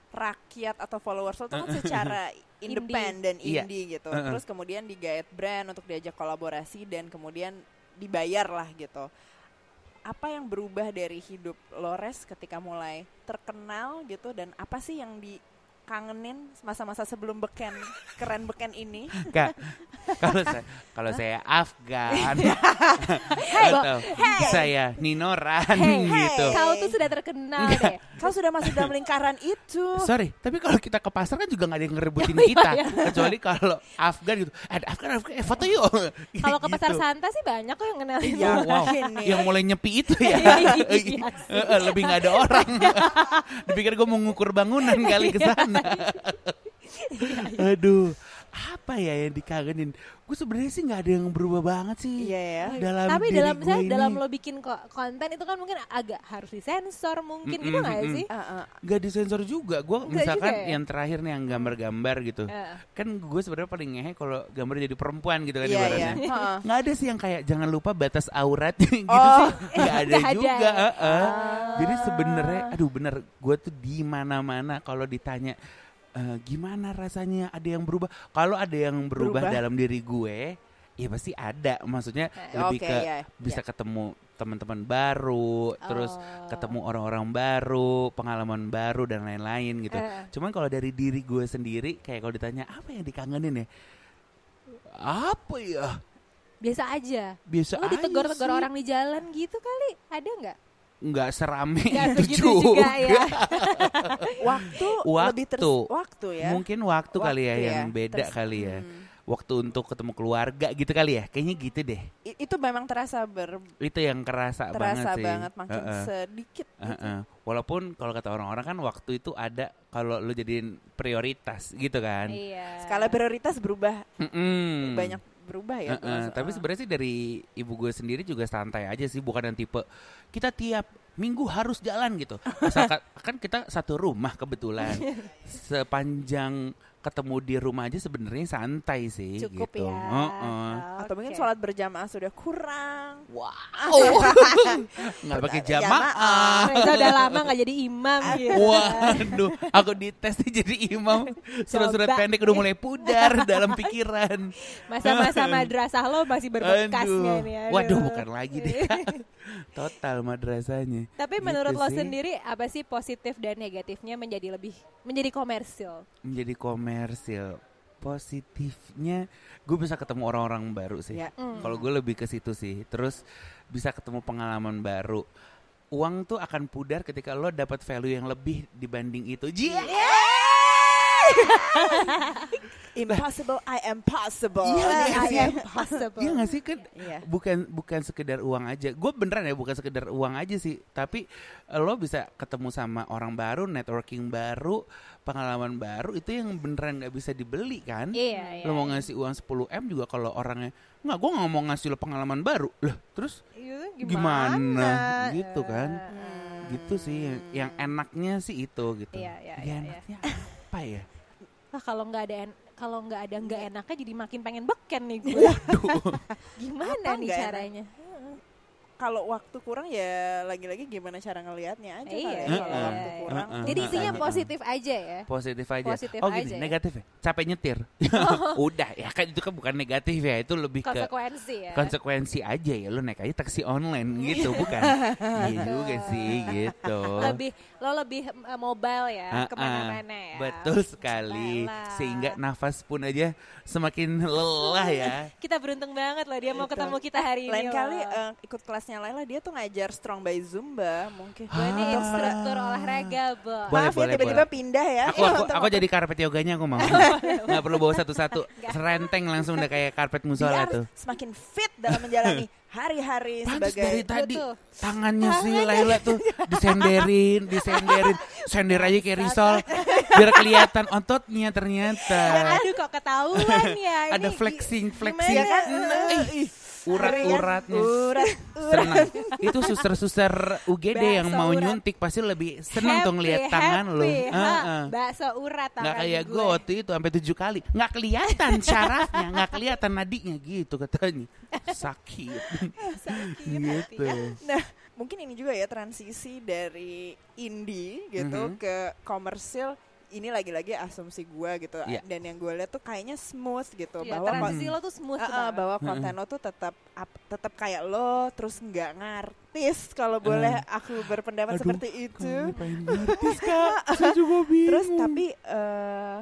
[SPEAKER 3] rakyat atau followers lo tuh kan secara independen
[SPEAKER 4] Iya.
[SPEAKER 3] indie gitu
[SPEAKER 4] Uh-uh.
[SPEAKER 3] terus kemudian digait brand untuk diajak kolaborasi dan kemudian dibayar lah gitu apa yang berubah dari hidup Lores ketika mulai terkenal gitu? Dan apa sih yang dikangenin masa-masa sebelum beken keren beken ini
[SPEAKER 4] Kak, kalau saya kalau saya Afgan atau saya Ninoran gitu.
[SPEAKER 2] Kau tuh sudah terkenal deh.
[SPEAKER 3] Kau sudah masuk dalam lingkaran itu.
[SPEAKER 4] Sorry, tapi kalau kita ke pasar kan juga nggak ada yang ngerebutin
[SPEAKER 2] Iya,
[SPEAKER 4] kita,
[SPEAKER 2] iya.
[SPEAKER 4] kecuali kalau Afgan gitu. Ada Afgan, Afgan, eh, foto yuk.
[SPEAKER 2] Kalau ke pasar
[SPEAKER 4] Gitu.
[SPEAKER 2] Santa sih banyak kok yang kenalin.
[SPEAKER 3] Iya.
[SPEAKER 4] Oh, wow.
[SPEAKER 3] Ini.
[SPEAKER 4] Yang mulai nyepi itu ya.
[SPEAKER 2] Iya.
[SPEAKER 4] Eh, eh, Lebih nggak ada orang. Dipikir gue mau ngukur bangunan kali ke sana. Aduh, apa ya yang dikangenin? Gue sebenarnya sih nggak ada yang berubah banget sih.
[SPEAKER 3] Iya ya.
[SPEAKER 4] Dalam
[SPEAKER 2] Tapi
[SPEAKER 4] diri
[SPEAKER 2] dalam misalnya
[SPEAKER 4] ini.
[SPEAKER 2] dalam lo bikin ko- konten itu kan mungkin agak harus disensor mungkin gitu
[SPEAKER 4] Mm-mm,
[SPEAKER 2] nggak
[SPEAKER 4] mm-mm.
[SPEAKER 2] sih?
[SPEAKER 3] Ah, ah.
[SPEAKER 4] Gak disensor juga. Gue misalkan
[SPEAKER 2] juga ya?
[SPEAKER 4] yang terakhir nih yang gambar-gambar gitu.
[SPEAKER 2] Eh.
[SPEAKER 4] Kan gue sebenarnya paling ngehe kalau gambar jadi perempuan gitu kan
[SPEAKER 3] Iya iya.
[SPEAKER 4] ibaratnya.
[SPEAKER 3] Heeh.
[SPEAKER 4] Nggak ada sih yang kayak jangan lupa batas aurat gitu
[SPEAKER 3] Oh.
[SPEAKER 4] sih. Nggak ada
[SPEAKER 2] Nggak ada.
[SPEAKER 4] juga. heeh. Jadi
[SPEAKER 2] Ah.
[SPEAKER 4] sebenarnya, aduh bener, gue tuh di mana-mana kalau ditanya eh, gimana rasanya ada yang berubah. Kalau ada yang berubah,
[SPEAKER 3] Berubah.
[SPEAKER 4] dalam diri gue, ya pasti ada. Maksudnya
[SPEAKER 2] Eh,
[SPEAKER 4] lebih ke
[SPEAKER 3] iya,
[SPEAKER 4] bisa
[SPEAKER 3] iya.
[SPEAKER 4] ketemu teman-teman baru, terus
[SPEAKER 2] Oh.
[SPEAKER 4] ketemu orang-orang baru, pengalaman baru dan lain-lain gitu.
[SPEAKER 2] Eh.
[SPEAKER 4] Cuman kalau dari diri gue sendiri, kayak kalau ditanya apa yang dikangenin ya? Apa ya?
[SPEAKER 2] Biasa aja.
[SPEAKER 4] Biasa
[SPEAKER 2] Lo ditegur-tegur orang di jalan gitu kali, ada nggak?
[SPEAKER 4] Nggak serame
[SPEAKER 2] Nggak
[SPEAKER 4] itu juga.
[SPEAKER 2] juga ya.
[SPEAKER 3] Waktu, lebih ter
[SPEAKER 4] Waktu.
[SPEAKER 3] waktu ya.
[SPEAKER 4] Mungkin waktu, kali ya
[SPEAKER 3] Waktu
[SPEAKER 4] yang beda
[SPEAKER 3] Terus-
[SPEAKER 4] kali ya.
[SPEAKER 3] Hmm.
[SPEAKER 4] Waktu untuk ketemu keluarga gitu kali ya. Kayaknya gitu deh.
[SPEAKER 3] I- itu memang terasa ber
[SPEAKER 4] Itu yang kerasa banget
[SPEAKER 3] terasa
[SPEAKER 4] sih.
[SPEAKER 3] banget makin
[SPEAKER 4] Heeh.
[SPEAKER 3] sedikit. gitu.
[SPEAKER 4] Heeh. Walaupun kalau kata orang-orang kan waktu itu ada kalau lu jadiin prioritas gitu kan.
[SPEAKER 2] Iya.
[SPEAKER 3] Skala prioritas berubah
[SPEAKER 4] Mm-mm.
[SPEAKER 3] banyak berubah ya.
[SPEAKER 4] Heeh,
[SPEAKER 3] terus,
[SPEAKER 4] tapi
[SPEAKER 3] eh.
[SPEAKER 4] sebenarnya sih dari ibu gue sendiri juga santai aja sih, bukan yang tipe kita tiap minggu harus jalan gitu. Asalkan kan kita satu rumah kebetulan, sepanjang ketemu di rumah aja sebenarnya santai sih
[SPEAKER 2] Cukup
[SPEAKER 4] gitu.
[SPEAKER 2] ya.
[SPEAKER 4] Heeh.
[SPEAKER 3] atau mungkin
[SPEAKER 2] Oke.
[SPEAKER 3] sholat berjamaah sudah kurang.
[SPEAKER 4] Wow, nggak pakai jamaah.
[SPEAKER 2] Reza udah lama nggak jadi imam gitu.
[SPEAKER 4] Waduh, aku dites jadi imam. Surat-surat pendek udah mulai pudar dalam pikiran.
[SPEAKER 2] Masa-masa madrasah lo masih berbekas nih? Aduh.
[SPEAKER 4] Waduh, bukan lagi deh. Kak. Total madrasahnya.
[SPEAKER 2] Tapi
[SPEAKER 4] Gitu
[SPEAKER 2] menurut lo
[SPEAKER 4] sih.
[SPEAKER 2] sendiri apa sih positif dan negatifnya menjadi lebih menjadi komersil?
[SPEAKER 4] menjadi komersil positifnya gue bisa ketemu orang-orang baru sih.
[SPEAKER 3] Ya.
[SPEAKER 2] Hmm.
[SPEAKER 4] kalau gue lebih ke situ sih. Terus bisa ketemu pengalaman baru. Uang tuh akan pudar ketika lo dapat value yang lebih dibanding itu. Ji
[SPEAKER 3] Impossible, I am possible.
[SPEAKER 4] Iya, iya
[SPEAKER 3] I
[SPEAKER 4] sih.
[SPEAKER 3] am
[SPEAKER 2] Possible.
[SPEAKER 4] Iya gak sih kan
[SPEAKER 3] Iya.
[SPEAKER 4] bukan bukan sekedar uang aja gue beneran ya bukan sekedar uang aja sih tapi lo bisa ketemu sama orang baru networking baru pengalaman baru itu yang beneran nggak bisa dibeli kan
[SPEAKER 2] Iya, iya.
[SPEAKER 4] lo mau ngasih uang 10 m juga kalau orangnya nggak gue nggak mau ngasih lo pengalaman baru lah terus
[SPEAKER 2] Iya,
[SPEAKER 4] gimana? Gitu kan.
[SPEAKER 2] Eh,
[SPEAKER 4] gitu sih yang enaknya sih itu gitu
[SPEAKER 2] Iya, iya,
[SPEAKER 4] Ya,
[SPEAKER 2] iya,
[SPEAKER 4] enaknya apa ya
[SPEAKER 2] Wah, kalau nggak ada kalau nggak ada nggak enaknya jadi makin pengen beken nih gue. Gimana
[SPEAKER 3] Apa
[SPEAKER 2] nih
[SPEAKER 3] enak? Kalau waktu kurang ya lagi-lagi gimana cara ngelihatnya aja
[SPEAKER 2] Iya,
[SPEAKER 3] ya.
[SPEAKER 2] iya,
[SPEAKER 3] Kalau waktu
[SPEAKER 2] iya.
[SPEAKER 3] kurang.
[SPEAKER 4] Heeh.
[SPEAKER 2] Jadi isinya positif aja ya.
[SPEAKER 4] positif aja
[SPEAKER 2] Positif
[SPEAKER 4] oh gini
[SPEAKER 2] aja ya.
[SPEAKER 4] negatif ya capek nyetir udah ya kan itu kan bukan negatif ya itu lebih ke
[SPEAKER 2] Konsekuensi ya.
[SPEAKER 4] konsekuensi aja ya lo naik aja taksi online gitu bukan iya juga sih gitu
[SPEAKER 2] lebih lo lebih eh, mobile ya
[SPEAKER 4] ah, ke
[SPEAKER 2] mana-mana ya.
[SPEAKER 4] betul sekali
[SPEAKER 2] Baiklah.
[SPEAKER 4] sehingga nafas pun aja semakin lelah ya
[SPEAKER 2] Kita beruntung banget loh dia mau ketemu kita hari ini.
[SPEAKER 3] Lain kali eh, ikut kelasnya Laila dia tuh ngajar strong by Zumba mungkin.
[SPEAKER 2] Gue ini
[SPEAKER 4] Ah.
[SPEAKER 2] instruktur olahraga, Bo.
[SPEAKER 4] Boleh,
[SPEAKER 3] Maaf ya
[SPEAKER 4] boleh,
[SPEAKER 3] tiba-tiba
[SPEAKER 4] boleh.
[SPEAKER 3] pindah ya.
[SPEAKER 4] Aku aku, aku jadi karpet yoganya aku mau. Nggak perlu bawa satu-satu. Serenteng langsung udah kayak karpet musola tuh.
[SPEAKER 3] semakin fit dalam menjalani hari-hari sebagai
[SPEAKER 4] dari tadi
[SPEAKER 2] Betul.
[SPEAKER 4] tangannya si Laila tuh disenderin, disenderin, sender aja kayak risol biar kelihatan ototnya ternyata.
[SPEAKER 2] Aduh kok ketahuan ya.
[SPEAKER 4] Ada flexing, flexing.
[SPEAKER 2] gimana?
[SPEAKER 3] kan
[SPEAKER 4] urat-uratnya.
[SPEAKER 3] Urat.
[SPEAKER 4] Senang. Itu suster-suster UGD yang mau
[SPEAKER 2] urat.
[SPEAKER 4] nyuntik pasti lebih senang tuh ngeliat
[SPEAKER 2] Happy,
[SPEAKER 4] tangan lo.
[SPEAKER 2] happy, ha,
[SPEAKER 4] Heeh.
[SPEAKER 2] Bakso urat
[SPEAKER 4] Nggak kayak
[SPEAKER 2] gue.
[SPEAKER 4] waktu itu sampai tujuh kali. Nggak kelihatan syarafnya, nggak kelihatan nadinya gitu katanya. Sakit.
[SPEAKER 2] Sakit
[SPEAKER 4] gitu.
[SPEAKER 2] hati.
[SPEAKER 3] Nah, mungkin ini juga ya transisi dari indie gitu
[SPEAKER 4] Mhm.
[SPEAKER 3] ke komersil. Ini lagi-lagi asumsi gua gitu.
[SPEAKER 4] Iya.
[SPEAKER 3] Dan yang gue lihat tuh kayaknya smooth gitu.
[SPEAKER 2] Iya,
[SPEAKER 3] bahwa
[SPEAKER 2] transisi lo tuh smooth banget.
[SPEAKER 3] bahwa konten lo tuh tetap ap- tetap kayak lo terus nggak ngartis kalau boleh aku berpendapat
[SPEAKER 4] Aduh,
[SPEAKER 3] seperti itu
[SPEAKER 4] ngartis, Kak? Saya juga bingung.
[SPEAKER 3] terus tapi eh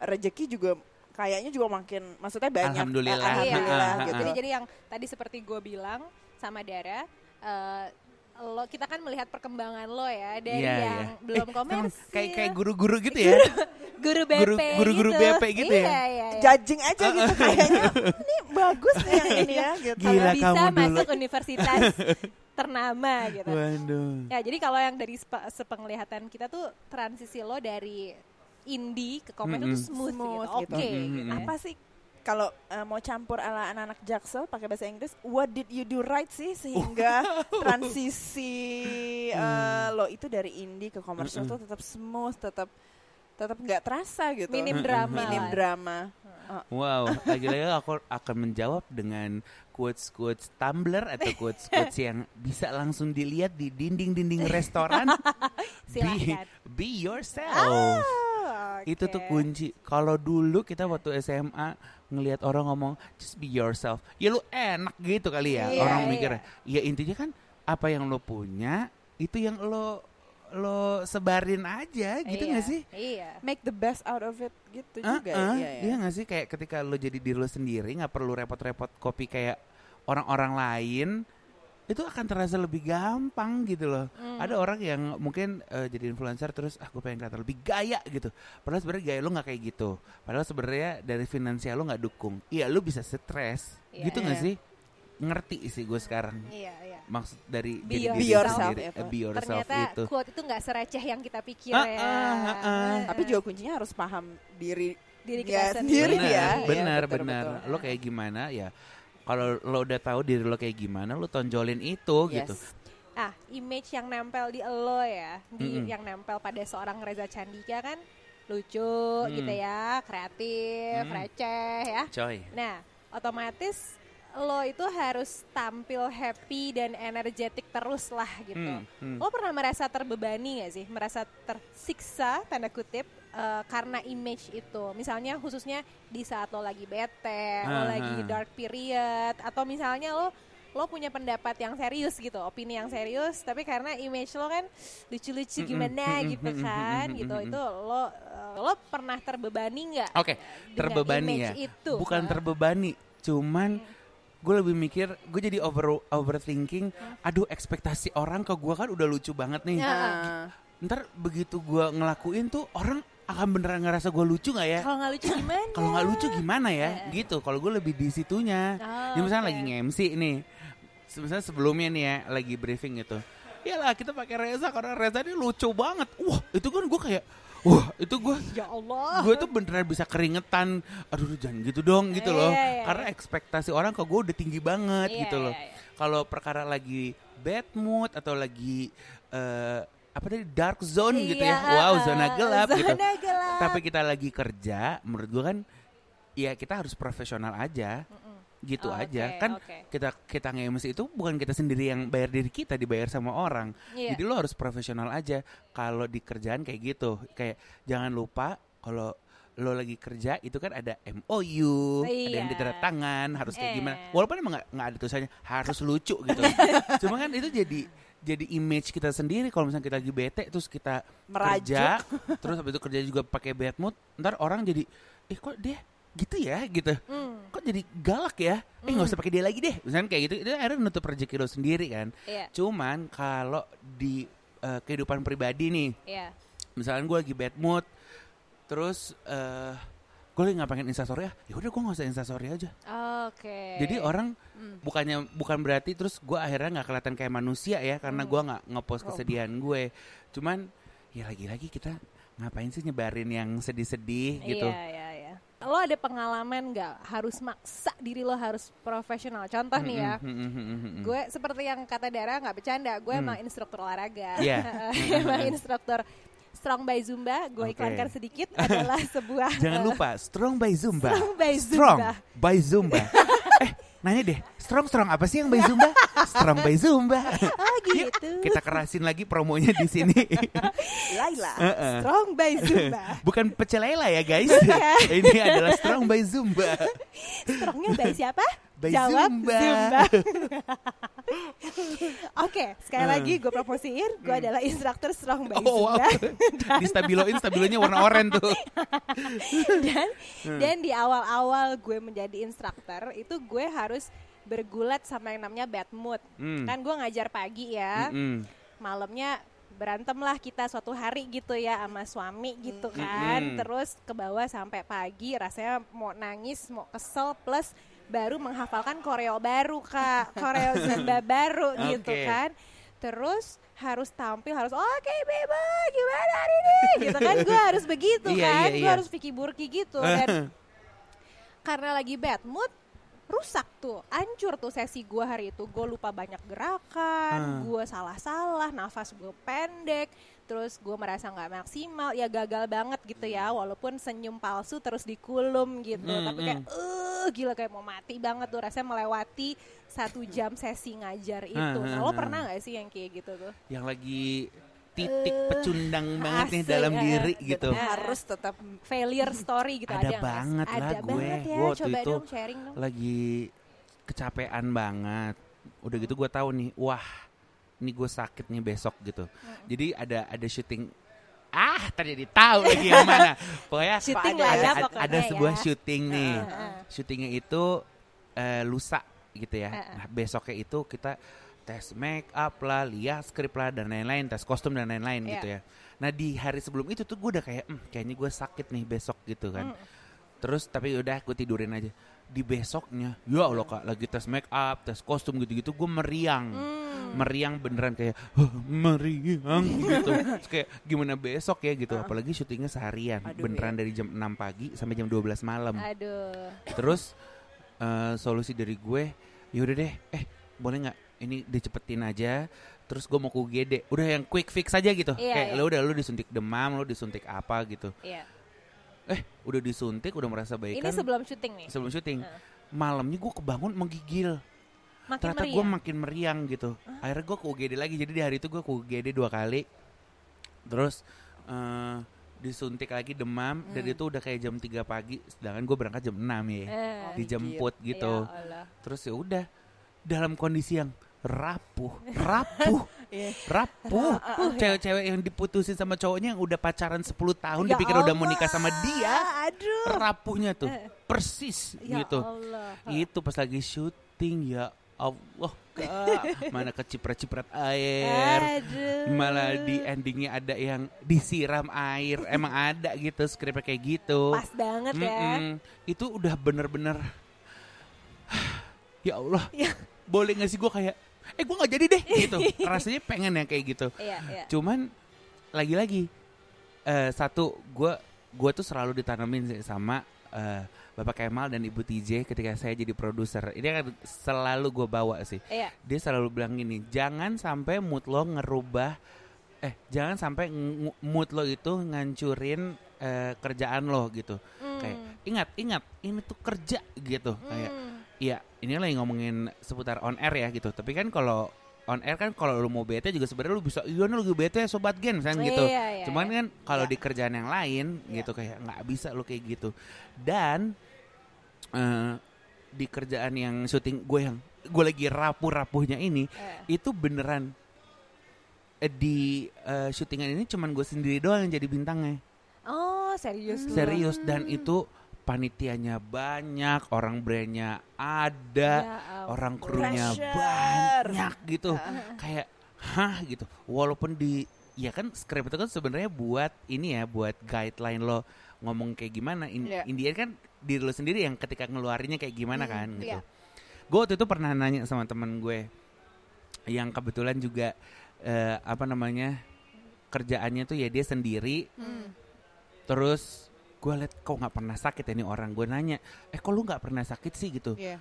[SPEAKER 3] rezeki juga kayaknya juga makin maksudnya banyak
[SPEAKER 4] Alhamdulillah.
[SPEAKER 3] Eh, alhamdulillah
[SPEAKER 4] Ah, ah,
[SPEAKER 3] gitu
[SPEAKER 2] Jadi jadi yang tadi seperti gue bilang sama Dara, eh, lo kita kan melihat perkembangan lo ya dari
[SPEAKER 4] Iya,
[SPEAKER 2] yang
[SPEAKER 4] iya.
[SPEAKER 2] belum
[SPEAKER 4] Eh,
[SPEAKER 2] komersil,
[SPEAKER 4] kayak kayak guru-guru gitu ya.
[SPEAKER 2] guru BP
[SPEAKER 4] guru- guru-guru
[SPEAKER 2] gitu.
[SPEAKER 4] BP gitu ya?
[SPEAKER 2] Iya, iya, iya.
[SPEAKER 3] judging aja gitu kayaknya ini bagus nih yang ini ya gitu
[SPEAKER 4] Gila
[SPEAKER 2] Kalau bisa
[SPEAKER 4] kamu dulu.
[SPEAKER 2] masuk universitas ternama gitu.
[SPEAKER 4] Waduh.
[SPEAKER 2] Ya, jadi kalau yang dari sepe- sepenglihatan kita tuh transisi lo dari indie ke komersil
[SPEAKER 4] Mm-mm.
[SPEAKER 2] tuh smooth,
[SPEAKER 3] Smooth
[SPEAKER 2] gitu.
[SPEAKER 3] gitu.
[SPEAKER 2] Oke.
[SPEAKER 4] Mm-mm.
[SPEAKER 2] gitu ya.
[SPEAKER 3] apa sih kalau eh, mau campur ala anak-anak jaksel pakai bahasa Inggris what did you do right sih sehingga transisi eh, lo itu dari indie ke komersial tuh tetap smooth tetap tetap nggak terasa gitu.
[SPEAKER 2] Minim drama.
[SPEAKER 3] minim drama.
[SPEAKER 4] Wow, lagi-lagi aku akan menjawab dengan quotes-quotes Tumblr atau quotes-quotes yang bisa langsung dilihat di dinding-dinding restoran. be, be yourself.
[SPEAKER 2] Oh,
[SPEAKER 4] Itu tuh kunci. Kalau dulu kita waktu SMA ngelihat orang ngomong just be yourself, ya lu enak gitu kali ya.
[SPEAKER 2] Iya,
[SPEAKER 4] orang
[SPEAKER 2] iya.
[SPEAKER 4] mikir, ya intinya kan apa yang lo punya itu yang lo lo sebarin aja gitu
[SPEAKER 2] Iya,
[SPEAKER 4] nggak sih?
[SPEAKER 2] Iya.
[SPEAKER 3] make the best out of it gitu
[SPEAKER 4] Ah,
[SPEAKER 3] juga
[SPEAKER 4] ah,
[SPEAKER 3] iya, ya.
[SPEAKER 4] Iya nggak sih kayak ketika lo jadi diri lo sendiri nggak perlu repot-repot kopi kayak orang-orang lain itu akan terasa lebih gampang gitu loh.
[SPEAKER 2] Hmm.
[SPEAKER 4] Ada orang yang mungkin eh, jadi influencer terus ah gue pengen kelihatan lebih gaya gitu. Padahal sebenarnya gaya lo nggak kayak gitu. Padahal sebenarnya dari finansial lo nggak dukung. Iya lo bisa stres.
[SPEAKER 2] Iya.
[SPEAKER 4] gitu nggak
[SPEAKER 3] Iya.
[SPEAKER 4] sih? Ngerti sih gue sekarang.
[SPEAKER 2] Iya, iya.
[SPEAKER 4] Maksud dari
[SPEAKER 2] Be
[SPEAKER 4] diri
[SPEAKER 3] Be yourself
[SPEAKER 4] sendiri.
[SPEAKER 3] itu.
[SPEAKER 4] Eh, be yourself
[SPEAKER 2] Ternyata
[SPEAKER 4] itu.
[SPEAKER 2] quote itu nggak sereceh yang kita pikir
[SPEAKER 4] Ah,
[SPEAKER 2] ya.
[SPEAKER 4] ah, ah, ah.
[SPEAKER 3] tapi juga kuncinya harus paham diri
[SPEAKER 2] diri
[SPEAKER 3] Ya,
[SPEAKER 2] kita
[SPEAKER 3] sendiri
[SPEAKER 2] sendiri.
[SPEAKER 3] ya.
[SPEAKER 4] benar, benar. Lo kayak gimana ya? Kalau lo udah tahu diri lo kayak gimana, lo tonjolin itu
[SPEAKER 3] Yes.
[SPEAKER 4] gitu.
[SPEAKER 2] Ah, image yang nempel di lo ya, di
[SPEAKER 4] Mm-mm.
[SPEAKER 2] yang nempel pada seorang Reza Candika kan lucu
[SPEAKER 4] Hmm.
[SPEAKER 2] gitu ya, kreatif,
[SPEAKER 4] Hmm.
[SPEAKER 2] receh ya.
[SPEAKER 4] Coy.
[SPEAKER 2] Nah, otomatis lo itu harus tampil happy dan energetik terus lah gitu.
[SPEAKER 4] Hmm, hmm.
[SPEAKER 2] Lo pernah merasa terbebani gak sih? Merasa tersiksa tanda kutip eh, karena image itu. Misalnya khususnya di saat lo lagi bete, lo
[SPEAKER 4] Ah,
[SPEAKER 2] lagi dark period atau misalnya lo lo punya pendapat yang serius gitu, opini yang serius, tapi karena image lo kan lucu-lucu gimana gitu kan, gitu. Itu lo eh, lo pernah terbebani nggak?
[SPEAKER 4] Oke,
[SPEAKER 2] dengan
[SPEAKER 4] terbebani ya.
[SPEAKER 2] Itu?
[SPEAKER 4] Bukan terbebani, cuman gue lebih mikir, gue jadi over overthinking. Aduh, ekspektasi orang ke gue kan udah lucu banget nih.
[SPEAKER 2] Ya.
[SPEAKER 4] Ntar begitu gue ngelakuin tuh orang akan beneran ngerasa gue lucu nggak ya?
[SPEAKER 2] Kalau nggak lucu gimana?
[SPEAKER 4] Kalau nggak lucu gimana ya?
[SPEAKER 2] Ya.
[SPEAKER 4] Gitu. Kalau gue lebih di situnya.
[SPEAKER 2] Oh,
[SPEAKER 4] Ya misalnya
[SPEAKER 2] oke.
[SPEAKER 4] lagi nge-MC nih. Misalnya sebelumnya nih ya lagi briefing gitu. Iyalah kita pakai Reza karena Reza ini lucu banget. Wah itu kan gue kayak, wah itu gue
[SPEAKER 2] Ya Allah.
[SPEAKER 4] gue tuh beneran bisa keringetan. Aduh jangan gitu dong gitu
[SPEAKER 2] Iya,
[SPEAKER 4] loh.
[SPEAKER 2] iya, iya.
[SPEAKER 4] Karena ekspektasi orang ke gue udah tinggi banget
[SPEAKER 2] Iya,
[SPEAKER 4] gitu loh.
[SPEAKER 2] iya.
[SPEAKER 4] Kalau perkara lagi bad mood atau lagi eh, apa tadi dark zone gitu ya.
[SPEAKER 2] Iya,
[SPEAKER 4] Wow zona gelap gitu.
[SPEAKER 2] Zona gelap.
[SPEAKER 4] Tapi kita lagi kerja, menurut gue kan, ya kita harus profesional aja, gitu
[SPEAKER 2] Oh,
[SPEAKER 4] aja.
[SPEAKER 2] oke,
[SPEAKER 4] Kan
[SPEAKER 2] oke.
[SPEAKER 4] kita kita nge-MC itu bukan kita sendiri yang bayar diri kita, dibayar sama orang.
[SPEAKER 2] Iya.
[SPEAKER 4] Jadi lo harus profesional aja. Kalau di kerjaan kayak gitu, kayak jangan lupa kalau lo lagi kerja itu kan ada MOU, ada yang
[SPEAKER 2] Iya.
[SPEAKER 4] ditanda tangan, harus kayak gimana.
[SPEAKER 2] Eh.
[SPEAKER 4] Walaupun emang nggak ada tulisannya harus lucu gitu. Cuma kan itu jadi jadi image kita sendiri. Kalau misalnya kita lagi bete terus kita
[SPEAKER 3] Merajuk.
[SPEAKER 4] kerja terus habis itu kerja juga pakai bad mood ntar orang jadi eh kok dia gitu ya? Gitu.
[SPEAKER 2] Hmm,
[SPEAKER 4] kok jadi galak ya? Eh nggak usah pakai dia lagi deh. Misalnya kayak gitu itu akhirnya nutup rezeki lo sendiri kan.
[SPEAKER 2] Iya,
[SPEAKER 4] cuman kalau di eh, kehidupan pribadi nih
[SPEAKER 2] iya.
[SPEAKER 4] misalnya gue lagi bad mood terus eh gue lagi nggak pengen instastory ya ya udah gue nggak usah instastory aja
[SPEAKER 2] Oke.
[SPEAKER 4] jadi orang
[SPEAKER 3] Hmm.
[SPEAKER 4] bukannya bukan berarti terus gue akhirnya nggak kelihatan kayak manusia ya karena
[SPEAKER 2] Hmm.
[SPEAKER 4] gue nggak ngepost
[SPEAKER 3] Oh.
[SPEAKER 4] kesedihan gue cuman ya lagi-lagi kita ngapain sih nyebarin yang sedih-sedih gitu
[SPEAKER 2] Iya, iya, iya. lo ada pengalaman nggak harus maksa diri lo harus profesional contoh nih ya
[SPEAKER 4] Mm, mm, mm, mm, mm.
[SPEAKER 2] gue seperti yang kata Dara nggak bercanda gue emang instruktur olahraga
[SPEAKER 4] Iya.
[SPEAKER 2] emang instruktur Strong by Zumba gue
[SPEAKER 4] Oke.
[SPEAKER 2] iklankan sedikit adalah sebuah
[SPEAKER 4] Jangan lupa Strong by Zumba.
[SPEAKER 2] Strong by
[SPEAKER 4] Strong
[SPEAKER 2] Zumba.
[SPEAKER 4] by Zumba. eh, nanya deh, strong strong apa sih yang by Zumba? Strong by Zumba.
[SPEAKER 2] oh
[SPEAKER 4] Yuk,
[SPEAKER 2] gitu
[SPEAKER 4] kita kerasin lagi promonya di sini.
[SPEAKER 3] Laila.
[SPEAKER 4] Heeh.
[SPEAKER 2] Strong by Zumba
[SPEAKER 4] Bukan pecelela ya guys. Ini adalah Strong by Zumba.
[SPEAKER 2] Strongnya by siapa?
[SPEAKER 4] By
[SPEAKER 2] Jawab
[SPEAKER 4] Zumba.
[SPEAKER 2] Zumba. Oke, sekali
[SPEAKER 4] Hmm.
[SPEAKER 2] lagi gue promosiin, gue adalah instruktur Strong by
[SPEAKER 4] Oh wow.
[SPEAKER 2] Zumba.
[SPEAKER 4] Di stabiloin stabilonya warna oranye tuh.
[SPEAKER 2] dan
[SPEAKER 4] Hmm.
[SPEAKER 2] dan di awal-awal gue menjadi instruktur itu gue harus bergulat sama yang namanya bad mood.
[SPEAKER 4] Hmm.
[SPEAKER 2] Kan gue ngajar pagi ya,
[SPEAKER 4] Mm-mm.
[SPEAKER 2] malamnya berantem lah kita suatu hari gitu ya sama suami gitu kan.
[SPEAKER 4] Mm-mm.
[SPEAKER 2] Terus ke bawah sampai pagi rasanya mau nangis, mau kesel plus baru menghafalkan koreo baru Kak, koreo Zumba baru gitu
[SPEAKER 4] Oke.
[SPEAKER 2] kan. Terus harus tampil harus oke Beba gimana hari ini gitu kan gue harus begitu
[SPEAKER 4] Iya,
[SPEAKER 2] kan
[SPEAKER 4] iya,
[SPEAKER 2] gue
[SPEAKER 4] iya.
[SPEAKER 2] harus pikir burki gitu dan karena lagi bad mood rusak tuh, hancur tuh sesi gue hari itu. Gue lupa banyak gerakan,
[SPEAKER 4] Hmm.
[SPEAKER 2] gue salah-salah, nafas gue pendek, terus gue merasa nggak maksimal, ya gagal banget gitu ya. Walaupun senyum palsu terus dikulum gitu,
[SPEAKER 4] Hmm,
[SPEAKER 2] tapi kayak eh gila kayak mau mati banget tuh rasanya melewati satu jam sesi ngajar itu.
[SPEAKER 4] Hmm,
[SPEAKER 2] Nah,
[SPEAKER 4] hmm,
[SPEAKER 2] lo
[SPEAKER 4] hmm.
[SPEAKER 2] pernah nggak sih yang kayak gitu tuh?
[SPEAKER 4] Yang lagi titik
[SPEAKER 2] Eh,
[SPEAKER 4] pecundang banget nih dalam
[SPEAKER 2] eh,
[SPEAKER 4] diri
[SPEAKER 2] dan
[SPEAKER 4] gitu.
[SPEAKER 3] Harus tetap
[SPEAKER 2] Failure story gitu
[SPEAKER 4] Ada
[SPEAKER 2] ada,
[SPEAKER 4] banget lah
[SPEAKER 2] ada
[SPEAKER 4] gue.
[SPEAKER 2] banget ya.
[SPEAKER 4] Gue waktu
[SPEAKER 2] Coba
[SPEAKER 4] itu
[SPEAKER 2] dong sharing dong.
[SPEAKER 4] lagi kecapean banget. Udah gitu gue tahu nih, wah, ini gue sakit nih besok gitu. Jadi ada ada syuting ah terjadi tahu lagi yang mana. Pokoknya
[SPEAKER 2] Syuting
[SPEAKER 4] ada,
[SPEAKER 2] ya
[SPEAKER 4] ada,
[SPEAKER 2] pokoknya
[SPEAKER 4] ada sebuah
[SPEAKER 2] ya.
[SPEAKER 4] syuting nih.
[SPEAKER 2] Heeh.
[SPEAKER 4] Syutingnya itu eh, lusa gitu ya.
[SPEAKER 2] Heeh.
[SPEAKER 4] Nah, besoknya itu kita tes make up lah, lihat skrip lah dan lain-lain, tes kostum dan lain-lain
[SPEAKER 2] Iya.
[SPEAKER 4] gitu ya. Nah di hari sebelum itu tuh gue udah kayak, "Hmm, kayaknya gue sakit nih besok gitu kan.
[SPEAKER 2] Mm.
[SPEAKER 4] Terus tapi udah gue tidurin aja. Di besoknya, ya Allah kak, lagi tes make up, tes kostum gitu-gitu, gue meriang,
[SPEAKER 2] Hmm.
[SPEAKER 4] meriang beneran kayak "Hah, meriang gitu. Terus kayak gimana besok ya gitu. Apalagi syutingnya seharian,
[SPEAKER 3] Aduh,
[SPEAKER 4] beneran dari jam 6 pagi sampai jam 12 malam.
[SPEAKER 2] Aduh.
[SPEAKER 4] Terus eh, solusi dari gue, yaudah deh, eh boleh nggak ini dicepetin aja. Terus gue mau ke UGD, udah yang quick fix aja gitu.
[SPEAKER 2] Iya,
[SPEAKER 4] Kayak
[SPEAKER 2] iya.
[SPEAKER 4] lo udah lo disuntik demam, lo disuntik apa gitu.
[SPEAKER 2] Iya.
[SPEAKER 4] Eh udah disuntik, udah merasa baik
[SPEAKER 2] Ini
[SPEAKER 4] kan.
[SPEAKER 2] sebelum syuting nih.
[SPEAKER 4] sebelum syuting.
[SPEAKER 2] Heeh.
[SPEAKER 4] Malamnya gue kebangun menggigil.
[SPEAKER 2] Makin
[SPEAKER 4] Ternyata gue makin meriang gitu. Akhirnya gue ke UGD lagi. Jadi di hari itu gue ke UGD dua kali. Terus eh, disuntik lagi demam. Dan itu udah kayak jam 3 pagi. Sedangkan gue berangkat jam 6 ya.
[SPEAKER 2] Eh,
[SPEAKER 4] Dijemput gitu.
[SPEAKER 2] ya Allah.
[SPEAKER 4] Terus ya udah dalam kondisi yang rapuh, rapuh,
[SPEAKER 3] Iya.
[SPEAKER 4] rapuh. Cewek-cewek yang diputusin sama cowoknya yang udah pacaran 10 tahun
[SPEAKER 2] Ya
[SPEAKER 4] dipikir udah mau
[SPEAKER 2] Allah.
[SPEAKER 4] nikah sama dia.
[SPEAKER 2] Aduh.
[SPEAKER 4] Rapuhnya tuh
[SPEAKER 2] Eh.
[SPEAKER 4] persis
[SPEAKER 2] Ya
[SPEAKER 4] gitu.
[SPEAKER 2] Allah.
[SPEAKER 4] Itu pas lagi syuting ya Allah kak mana keciprat-ciprat air
[SPEAKER 2] Aduh.
[SPEAKER 4] malah di endingnya ada yang disiram air emang ada gitu skripnya kayak gitu
[SPEAKER 2] Pas banget ya.
[SPEAKER 4] Mm-mm. itu udah bener-bener ya Allah
[SPEAKER 2] Ya.
[SPEAKER 4] boleh gak sih gue kayak eh gue nggak jadi deh gitu. Rasanya pengen ya kayak gitu.
[SPEAKER 2] Iya, iya.
[SPEAKER 4] cuman lagi-lagi eh, satu gue gue tuh selalu ditanamin sih sama eh, Bapak Kemal dan Ibu TJ ketika saya jadi produser. Ini kan selalu gue bawa sih.
[SPEAKER 2] Iya.
[SPEAKER 4] dia selalu bilang gini jangan sampai mood lo ngerubah eh jangan sampai mood lo itu ngancurin eh, kerjaan lo gitu. Kayak ingat ingat ini tuh kerja gitu. Kayak
[SPEAKER 2] Hmm.
[SPEAKER 4] Iya, ini lagi ngomongin seputar on air ya gitu. Tapi kan kalau on air kan kalau lu mau bete juga sebenarnya lu bisa iya lagi bete sobat gen misalnya gitu.
[SPEAKER 2] Iya, iya,
[SPEAKER 4] Cuman
[SPEAKER 2] iya.
[SPEAKER 4] kan kalau
[SPEAKER 2] Iya.
[SPEAKER 4] di kerjaan yang lain
[SPEAKER 2] Iya.
[SPEAKER 4] gitu kayak nggak bisa lu kayak gitu. Dan eh, di kerjaan yang syuting gue yang gue lagi rapuh-rapuhnya ini
[SPEAKER 2] Eh.
[SPEAKER 4] itu beneran eh, di eh, syutingan ini cuman gue sendiri doang yang jadi bintangnya.
[SPEAKER 2] Oh, serius lu?
[SPEAKER 4] Serius dan itu panitianya banyak, orang brandnya ada
[SPEAKER 2] Ya ampun.
[SPEAKER 4] orang krunya
[SPEAKER 3] Pressure.
[SPEAKER 4] banyak gitu kayak hah gitu walaupun di ya kan skrip itu kan sebenarnya buat ini ya buat guideline lo ngomong kayak gimana in, the end kan diri lo sendiri yang ketika ngeluarinnya kayak gimana
[SPEAKER 2] Hmm,
[SPEAKER 4] kan gitu
[SPEAKER 2] iya.
[SPEAKER 4] gue waktu itu pernah nanya sama temen gue yang kebetulan juga eh, apa namanya kerjaannya tuh ya dia sendiri
[SPEAKER 2] Hmm.
[SPEAKER 4] terus gue liat kok nggak pernah sakit ya ini orang. Gue nanya eh kok lu nggak pernah sakit sih? Gitu.
[SPEAKER 3] Iya.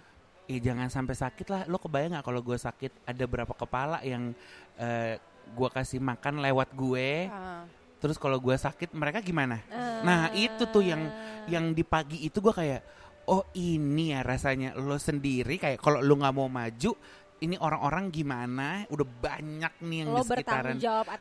[SPEAKER 4] eh jangan sampai sakit lah. Lo kebayang nggak kalau gue sakit? Ada berapa kepala yang eh, gue kasih makan lewat gue
[SPEAKER 3] Ah.
[SPEAKER 4] terus kalau gue sakit mereka gimana?
[SPEAKER 2] Ah.
[SPEAKER 4] nah itu tuh yang yang di pagi itu gue kayak oh ini ya rasanya lo sendiri. Kayak kalau lo nggak mau maju ini orang-orang gimana? Udah banyak nih yang
[SPEAKER 2] lo
[SPEAKER 4] di sekitaran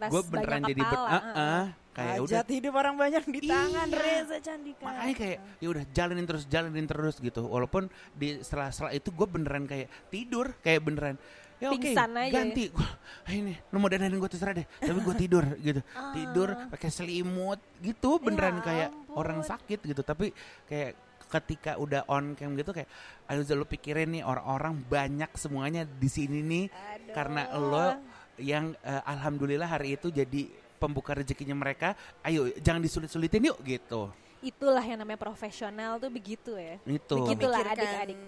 [SPEAKER 4] gue beneran jadi ber,
[SPEAKER 2] kepala.
[SPEAKER 4] Eh, kayak udah
[SPEAKER 3] Hajat hidup orang banyak di tangan
[SPEAKER 4] Iya.
[SPEAKER 3] Reza Candika.
[SPEAKER 4] makanya kayak ya udah jalanin terus jalanin terus gitu walaupun di setelah-setelah itu gue beneran kayak tidur kayak beneran ya oke
[SPEAKER 2] aja ya.
[SPEAKER 4] ganti Gua, "Ah, ini lu mau danain gue terserah deh tapi gue tidur gitu tidur pakai selimut gitu beneran kayak
[SPEAKER 2] ampun.
[SPEAKER 4] orang sakit gitu tapi kayak ketika udah on cam gitu kayak ayo lu pikirin nih orang-orang banyak semuanya di sini nih
[SPEAKER 2] Aduh.
[SPEAKER 4] karena lo yang eh, alhamdulillah hari itu jadi pembuka rezekinya mereka ayo jangan disulit-sulitin yuk gitu
[SPEAKER 2] itulah yang namanya profesional tuh begitu ya
[SPEAKER 4] itu
[SPEAKER 2] Begitu. Itulah
[SPEAKER 3] Memikirkan-
[SPEAKER 2] adik-adik.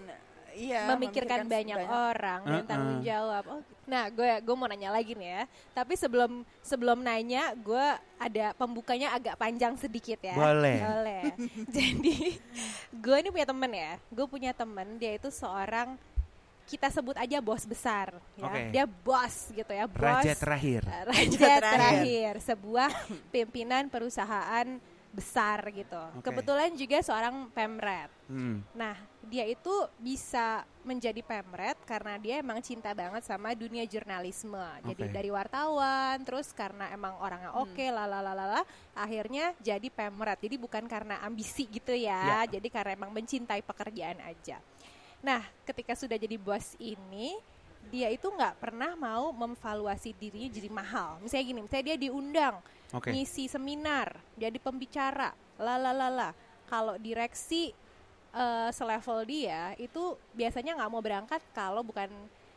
[SPEAKER 3] Iya,
[SPEAKER 2] memikirkan banyak, orang dan
[SPEAKER 4] Uh-uh.
[SPEAKER 2] tanggung jawab. Oh, nah, gue gue mau nanya lagi nih ya. Tapi sebelum sebelum nanya, gue ada pembukanya agak panjang sedikit ya.
[SPEAKER 4] Boleh.
[SPEAKER 2] Boleh. Jadi gue ini punya temen ya. Gue punya temen dia itu seorang kita sebut aja bos besar ya.
[SPEAKER 4] Oke.
[SPEAKER 2] Dia bos gitu ya, bos.
[SPEAKER 4] raja terakhir
[SPEAKER 2] Eh,
[SPEAKER 3] Raja
[SPEAKER 2] Raja
[SPEAKER 3] terakhir.
[SPEAKER 2] terakhir, sebuah pimpinan perusahaan besar gitu.
[SPEAKER 4] Oke.
[SPEAKER 2] Kebetulan juga seorang pemret.
[SPEAKER 4] Hmm.
[SPEAKER 2] Nah, dia itu bisa menjadi pemret karena dia emang cinta banget sama dunia jurnalisme. Jadi
[SPEAKER 4] Oke.
[SPEAKER 2] dari wartawan, terus karena emang orangnya oke, lalalala, akhirnya jadi pemret. Jadi bukan karena ambisi gitu ya,
[SPEAKER 4] Ya.
[SPEAKER 2] jadi karena emang mencintai pekerjaan aja. Nah, ketika sudah jadi bos ini, dia itu nggak pernah mau memvaluasi dirinya jadi mahal. Misalnya gini, misalnya dia diundang
[SPEAKER 4] oke
[SPEAKER 2] ngisi seminar, jadi pembicara, lalalala. Kalau direksi eh, selevel dia itu biasanya nggak mau berangkat kalau bukan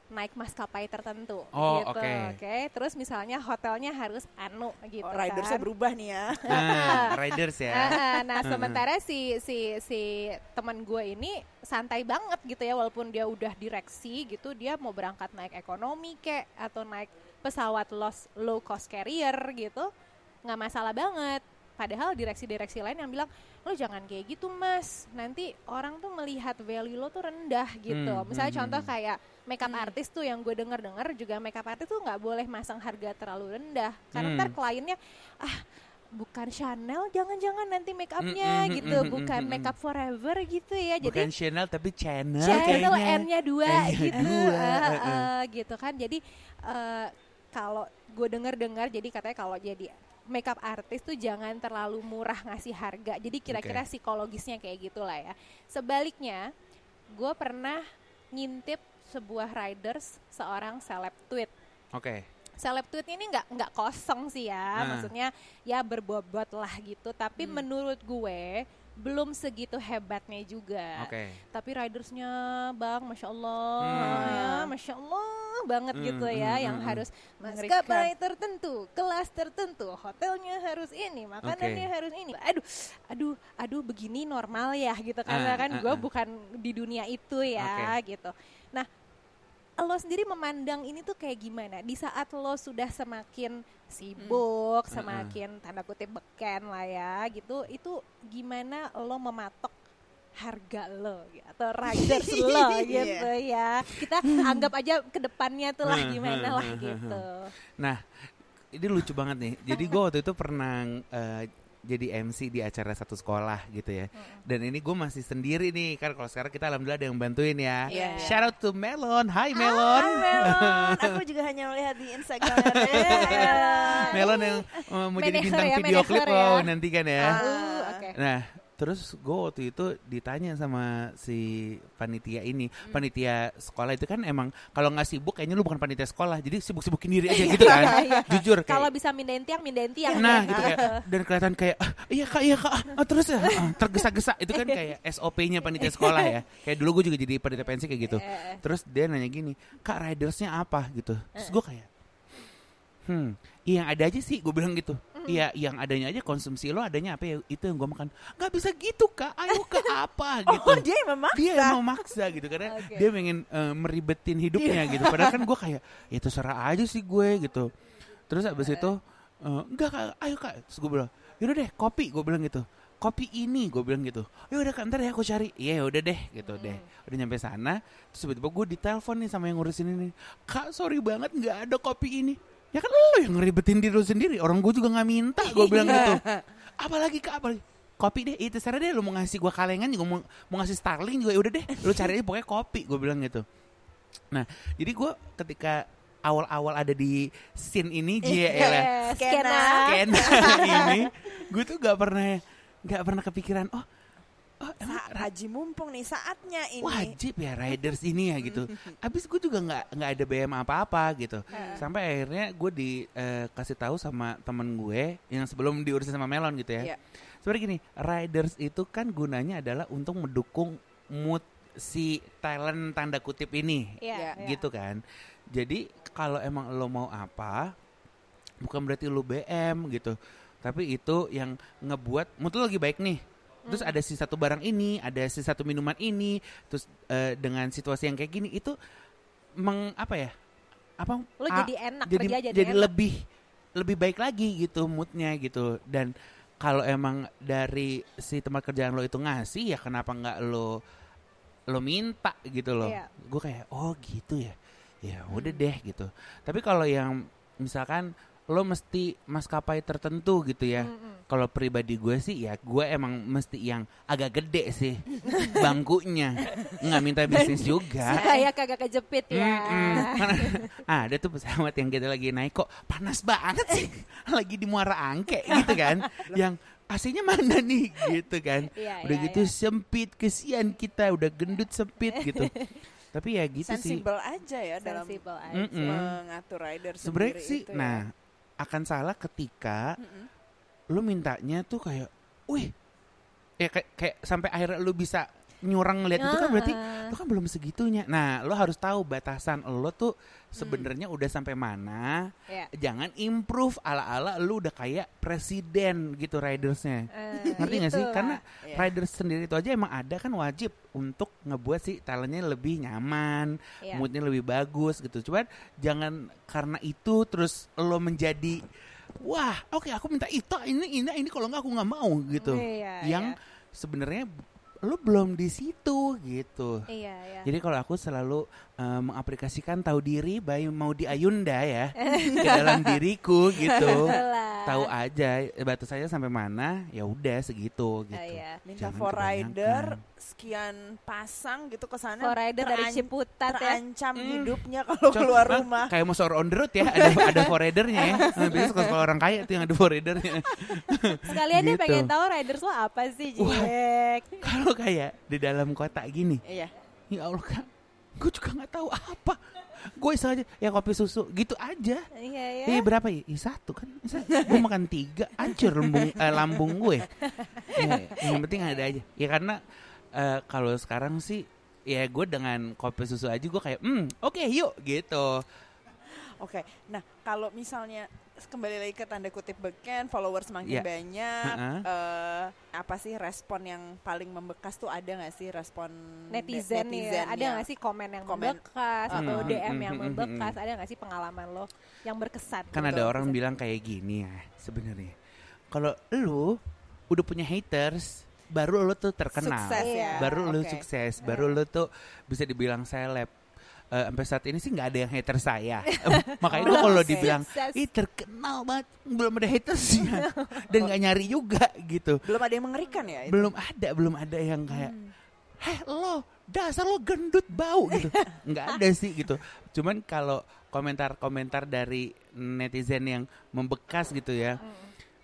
[SPEAKER 2] naik maskapai tertentu,
[SPEAKER 4] Oh,
[SPEAKER 2] gitu.
[SPEAKER 4] oke.
[SPEAKER 2] Terus misalnya hotelnya harus anu gitu
[SPEAKER 3] Oh, ridersnya
[SPEAKER 2] kan.
[SPEAKER 3] berubah nih ya.
[SPEAKER 4] nah, riders ya
[SPEAKER 2] Ah, nah, sementara si si si teman gue ini santai banget gitu ya walaupun dia udah direksi gitu dia mau berangkat naik ekonomi kek atau naik pesawat low, low cost carrier gitu nggak masalah banget padahal direksi-direksi lain yang bilang lo jangan kayak gitu mas nanti orang tuh melihat value lo tuh rendah gitu
[SPEAKER 4] Hmm,
[SPEAKER 2] misalnya
[SPEAKER 4] hmm,
[SPEAKER 2] contoh
[SPEAKER 4] hmm.
[SPEAKER 2] kayak makeup artist tuh yang gue denger dengar juga makeup artist tuh nggak boleh masang harga terlalu rendah. Karena
[SPEAKER 4] Hmm.
[SPEAKER 2] ntar kliennya ah bukan Chanel jangan-jangan nanti make upnya
[SPEAKER 4] Mm, mm,
[SPEAKER 2] gitu.
[SPEAKER 4] mm, mm,
[SPEAKER 2] bukan
[SPEAKER 4] mm, mm.
[SPEAKER 2] make up forever gitu ya.
[SPEAKER 4] Bukan
[SPEAKER 2] jadi
[SPEAKER 4] channel tapi channel
[SPEAKER 2] channel. N-nya dua
[SPEAKER 4] N-nya
[SPEAKER 2] gitu.
[SPEAKER 4] dua,
[SPEAKER 2] eh,
[SPEAKER 4] eh, eh.
[SPEAKER 2] eh, gitu kan. Jadi eh, kalau gue dengar-dengar jadi katanya kalau jadi makeup artist tuh jangan terlalu murah ngasih harga. Jadi kira-kira psikologisnya kayak gitulah ya. Sebaliknya gue pernah ngintip sebuah riders seorang seleb tweet
[SPEAKER 4] oke
[SPEAKER 2] seleb tweet ini nggak nggak kosong sih ya
[SPEAKER 4] Nah.
[SPEAKER 2] maksudnya ya berbobot lah gitu tapi
[SPEAKER 3] Hmm.
[SPEAKER 2] menurut gue belum segitu hebatnya juga.
[SPEAKER 4] Oke.
[SPEAKER 2] Tapi ridersnya bang masya allah
[SPEAKER 4] Hmm.
[SPEAKER 2] ya masya allah banget
[SPEAKER 4] Hmm,
[SPEAKER 2] gitu ya
[SPEAKER 4] hmm,
[SPEAKER 2] yang
[SPEAKER 4] hmm,
[SPEAKER 2] harus maskapai tertentu kelas tertentu hotelnya harus ini makanannya
[SPEAKER 4] Oke.
[SPEAKER 2] harus ini. Aduh aduh aduh begini normal ya gitu karena
[SPEAKER 4] Ah,
[SPEAKER 2] kan
[SPEAKER 4] ah,
[SPEAKER 2] gue
[SPEAKER 4] ah.
[SPEAKER 2] bukan di dunia itu ya gitu. Nah lo sendiri memandang ini tuh kayak gimana di saat lo sudah semakin sibuk,
[SPEAKER 4] Hmm.
[SPEAKER 2] semakin tanda kutip beken lah ya gitu, itu gimana lo mematok harga lo gitu, atau riders lo gitu ya. Kita anggap aja ke depannya tuh lah gimana lah gitu.
[SPEAKER 4] nah ini lucu banget nih jadi gue waktu itu pernah eh, jadi MC di acara satu sekolah gitu ya dan ini gue masih sendiri nih kan kalau sekarang kita alhamdulillah ada yang bantuin ya
[SPEAKER 3] Iya.
[SPEAKER 4] shout out to Melon Hai Melon
[SPEAKER 3] Hai Melon, aku juga hanya melihat di Instagram. Melon.
[SPEAKER 4] Melon yang eh, mau jadi bintang
[SPEAKER 2] ya,
[SPEAKER 4] video klip
[SPEAKER 2] ya.
[SPEAKER 4] nanti kan ya.
[SPEAKER 3] Ah.
[SPEAKER 2] Uh, oke.
[SPEAKER 4] Nah, terus gue waktu itu ditanya sama si panitia ini,
[SPEAKER 2] Hmm.
[SPEAKER 4] panitia sekolah itu kan emang kalau nggak sibuk kayaknya lu bukan panitia sekolah, jadi sibuk-sibukin diri aja gitu kan.
[SPEAKER 2] Iya.
[SPEAKER 4] Jujur
[SPEAKER 2] Kalau bisa mindahin tiang, mindahin tiang.
[SPEAKER 4] Nah gitu kayak dan kelihatan kayak "Ah, iya kak iya kak ah, terus ya ah, tergesa-gesa. Itu kan kayak SOP-nya panitia sekolah ya. Kayak dulu gue juga jadi panitia pensi kayak gitu.
[SPEAKER 2] Eh,
[SPEAKER 4] terus dia nanya gini kak ridersnya apa? Gitu. Terus gue kayak hmm iya yang ada aja sih gue bilang gitu iya yang adanya aja konsumsi lo adanya apa ya itu yang gue makan. Nggak bisa gitu kak. Ayo ke apa gitu.
[SPEAKER 3] Oh dia yang memaksa.
[SPEAKER 4] dia yang mau maksa gitu. Karena
[SPEAKER 2] Oke.
[SPEAKER 4] dia pengen eh, meribetin hidupnya gitu. Padahal kan gue kayak ya terserah aja sih gue gitu. Terus abis itu eh, enggak kak. Ayo kak. Terus gue bilang yaudah deh kopi gue bilang gitu. Kopi ini gue bilang gitu. Ya udah kan ntar ya aku cari. Iya udah deh gitu deh. Udah nyampe sana terus tiba-tiba gue ditelepon nih sama yang ngurusin ini. Kak sorry banget nggak ada kopi ini ya kan lo yang ngeribetin diri lu sendiri. Orang gue juga nggak minta gue bilang gitu. Apalagi kak apalagi. Kopi deh itu terserah deh lu mau ngasih gue kalengan juga mau, mau ngasih starling juga ya udah deh. Lu cari aja pokoknya kopi gue bilang gitu. Nah jadi gue ketika awal-awal ada di scene ini dia ya
[SPEAKER 3] skena.
[SPEAKER 2] skena
[SPEAKER 4] ini gue tuh gak pernah gak pernah kepikiran oh oh emang
[SPEAKER 3] Sa- Haji mumpung nih saatnya ini.
[SPEAKER 4] wajib ya riders ini ya gitu abis gue juga nggak nggak ada BM apa-apa gitu sampai akhirnya gue dikasih tahu sama temen gue yang sebelum diurusin sama Melon gitu ya
[SPEAKER 3] Iya.
[SPEAKER 4] sebenarnya gini riders itu kan gunanya adalah untuk mendukung mood si talent tanda kutip ini
[SPEAKER 2] Iya, iya.
[SPEAKER 4] gitu kan. Jadi kalau emang lo mau apa, bukan berarti lo BM gitu. Tapi itu yang ngebuat mood lo lagi baik nih. Terus ada si satu barang ini, ada si satu minuman ini, terus eh, dengan situasi yang kayak gini itu meng apa ya? Apa?
[SPEAKER 2] Lo
[SPEAKER 4] a-
[SPEAKER 2] jadi enak
[SPEAKER 4] jadi
[SPEAKER 2] kerja jadi,
[SPEAKER 4] jadi
[SPEAKER 2] enak.
[SPEAKER 4] lebih lebih baik lagi gitu moodnya gitu dan kalau emang dari si tempat kerjaan lo itu ngasih ya kenapa nggak lo lo minta gitu loh
[SPEAKER 2] Iya.
[SPEAKER 4] gue kayak oh gitu ya ya udah deh gitu tapi kalau yang misalkan lo mesti maskapai tertentu gitu ya
[SPEAKER 2] Mm-mm.
[SPEAKER 4] kalau pribadi gue sih ya gue emang mesti yang agak gede sih bangkunya nggak minta bisnis juga
[SPEAKER 2] Supaya kagak kejepit ya.
[SPEAKER 4] Mm-mm. Karena ada tuh pesawat yang kita lagi naik kok panas banget sih lagi di Muara Angke gitu kan yang AC-nya mana nih gitu kan
[SPEAKER 2] Iya,
[SPEAKER 4] udah
[SPEAKER 2] iya,
[SPEAKER 4] gitu
[SPEAKER 2] iya.
[SPEAKER 4] sempit kesian kita udah gendut sempit gitu tapi ya gitu sih
[SPEAKER 3] Sensible aja ya dalam
[SPEAKER 2] Sensible aja.
[SPEAKER 4] Mm-mm.
[SPEAKER 3] mengatur rider
[SPEAKER 4] sebenarnya
[SPEAKER 3] sendiri
[SPEAKER 4] sih
[SPEAKER 3] itu ya.
[SPEAKER 4] Akan salah ketika
[SPEAKER 3] Mm-mm.
[SPEAKER 4] lu mintanya tuh kayak wih ya kayak, kayak sampai akhirnya lu bisa nyurang ngeliat itu kan berarti
[SPEAKER 2] Heeh.
[SPEAKER 4] lu kan belum segitunya nah lo harus tahu batasan lo tuh
[SPEAKER 3] Hmm.
[SPEAKER 4] sebenarnya udah sampai mana
[SPEAKER 2] Iya.
[SPEAKER 4] jangan improve ala-ala lu udah kayak presiden gitu ridersnya
[SPEAKER 2] Eh,
[SPEAKER 4] ngerti gak sih
[SPEAKER 2] itulah.
[SPEAKER 4] karena
[SPEAKER 3] Iya.
[SPEAKER 4] riders sendiri itu aja emang ada kan wajib untuk ngebuat si talentnya lebih nyaman
[SPEAKER 2] Iya.
[SPEAKER 4] moodnya lebih bagus gitu cuman jangan karena itu terus lo menjadi wah oke aku minta itu ini ini ini kalau nggak aku nggak mau gitu
[SPEAKER 2] Iya,
[SPEAKER 4] yang
[SPEAKER 2] iya.
[SPEAKER 4] sebenarnya lo belum di situ gitu
[SPEAKER 2] Iya, iya.
[SPEAKER 4] jadi kalau aku selalu eh, mengaplikasikan tahu diri bayi mau di Ayunda ya ke dalam diriku gitu tahu aja batas saya sampai mana ya udah segitu gitu
[SPEAKER 2] Ah, iya.
[SPEAKER 3] minta for rider sekian pasang gitu ke sana
[SPEAKER 2] For rider dari Ciputat ya.
[SPEAKER 3] terancam
[SPEAKER 4] Hmm.
[SPEAKER 3] hidupnya kalau
[SPEAKER 4] Cok,
[SPEAKER 3] keluar
[SPEAKER 4] ah,
[SPEAKER 3] rumah
[SPEAKER 4] kayak mau on the road ya ada ada foradernya ya Nah, biasanya sekolah sekolah orang kaya tuh yang ada foradernya
[SPEAKER 2] Sekalian deh
[SPEAKER 4] Gitu.
[SPEAKER 2] pengen tahu riders lo apa sih,
[SPEAKER 4] Wah.
[SPEAKER 2] Jack?
[SPEAKER 4] Kalau kayak di dalam kota gini
[SPEAKER 3] iya
[SPEAKER 4] ya Allah kak gue juga nggak tahu apa gue iseng aja ya kopi susu gitu aja
[SPEAKER 2] Iya, ya.
[SPEAKER 4] Eh berapa ya? Ih, satu kan. gue makan tiga, hancur lambung eh, lambung gue. Ya, yang penting ada aja. Ya karena eh, kalau sekarang sih ya gue dengan kopi susu aja gue kayak hmm oke yuk gitu.
[SPEAKER 3] Oke, nah kalau misalnya kembali lagi ke tanda kutip beken, followers
[SPEAKER 4] Iya.
[SPEAKER 3] makin banyak,
[SPEAKER 4] Ha-ha.
[SPEAKER 3] eh, apa sih respon yang paling membekas tuh ada nggak sih respon de-
[SPEAKER 2] netizen, nih ya. ada
[SPEAKER 3] yang-
[SPEAKER 2] nggak sih komen yang
[SPEAKER 3] Komen.
[SPEAKER 2] membekas atau
[SPEAKER 4] Hmm,
[SPEAKER 2] DM
[SPEAKER 4] hmm,
[SPEAKER 2] yang
[SPEAKER 4] hmm, hmm,
[SPEAKER 2] membekas ada nggak sih pengalaman lo yang berkesan
[SPEAKER 4] Kan ada
[SPEAKER 3] Betul,
[SPEAKER 4] orang
[SPEAKER 3] bisa.
[SPEAKER 4] bilang kayak gini ya sebenarnya. Kalau lu udah punya haters, baru lu tuh terkenal.
[SPEAKER 3] Sukses
[SPEAKER 2] ya.
[SPEAKER 4] Baru lu
[SPEAKER 3] Oke.
[SPEAKER 4] sukses, baru lu tuh bisa dibilang seleb. Eh, sampai saat ini sih nggak ada yang hater saya. Makanya gue kalau
[SPEAKER 3] Oke.
[SPEAKER 4] dibilang ih terkenal banget. Belum ada hatersnya dan nggak nyari juga gitu.
[SPEAKER 3] Belum ada yang mengerikan ya itu?
[SPEAKER 4] belum ada belum ada yang kayak heh lo dasar lo gendut bau gitu. Nggak ada sih gitu. Cuman kalau komentar-komentar dari netizen yang membekas gitu ya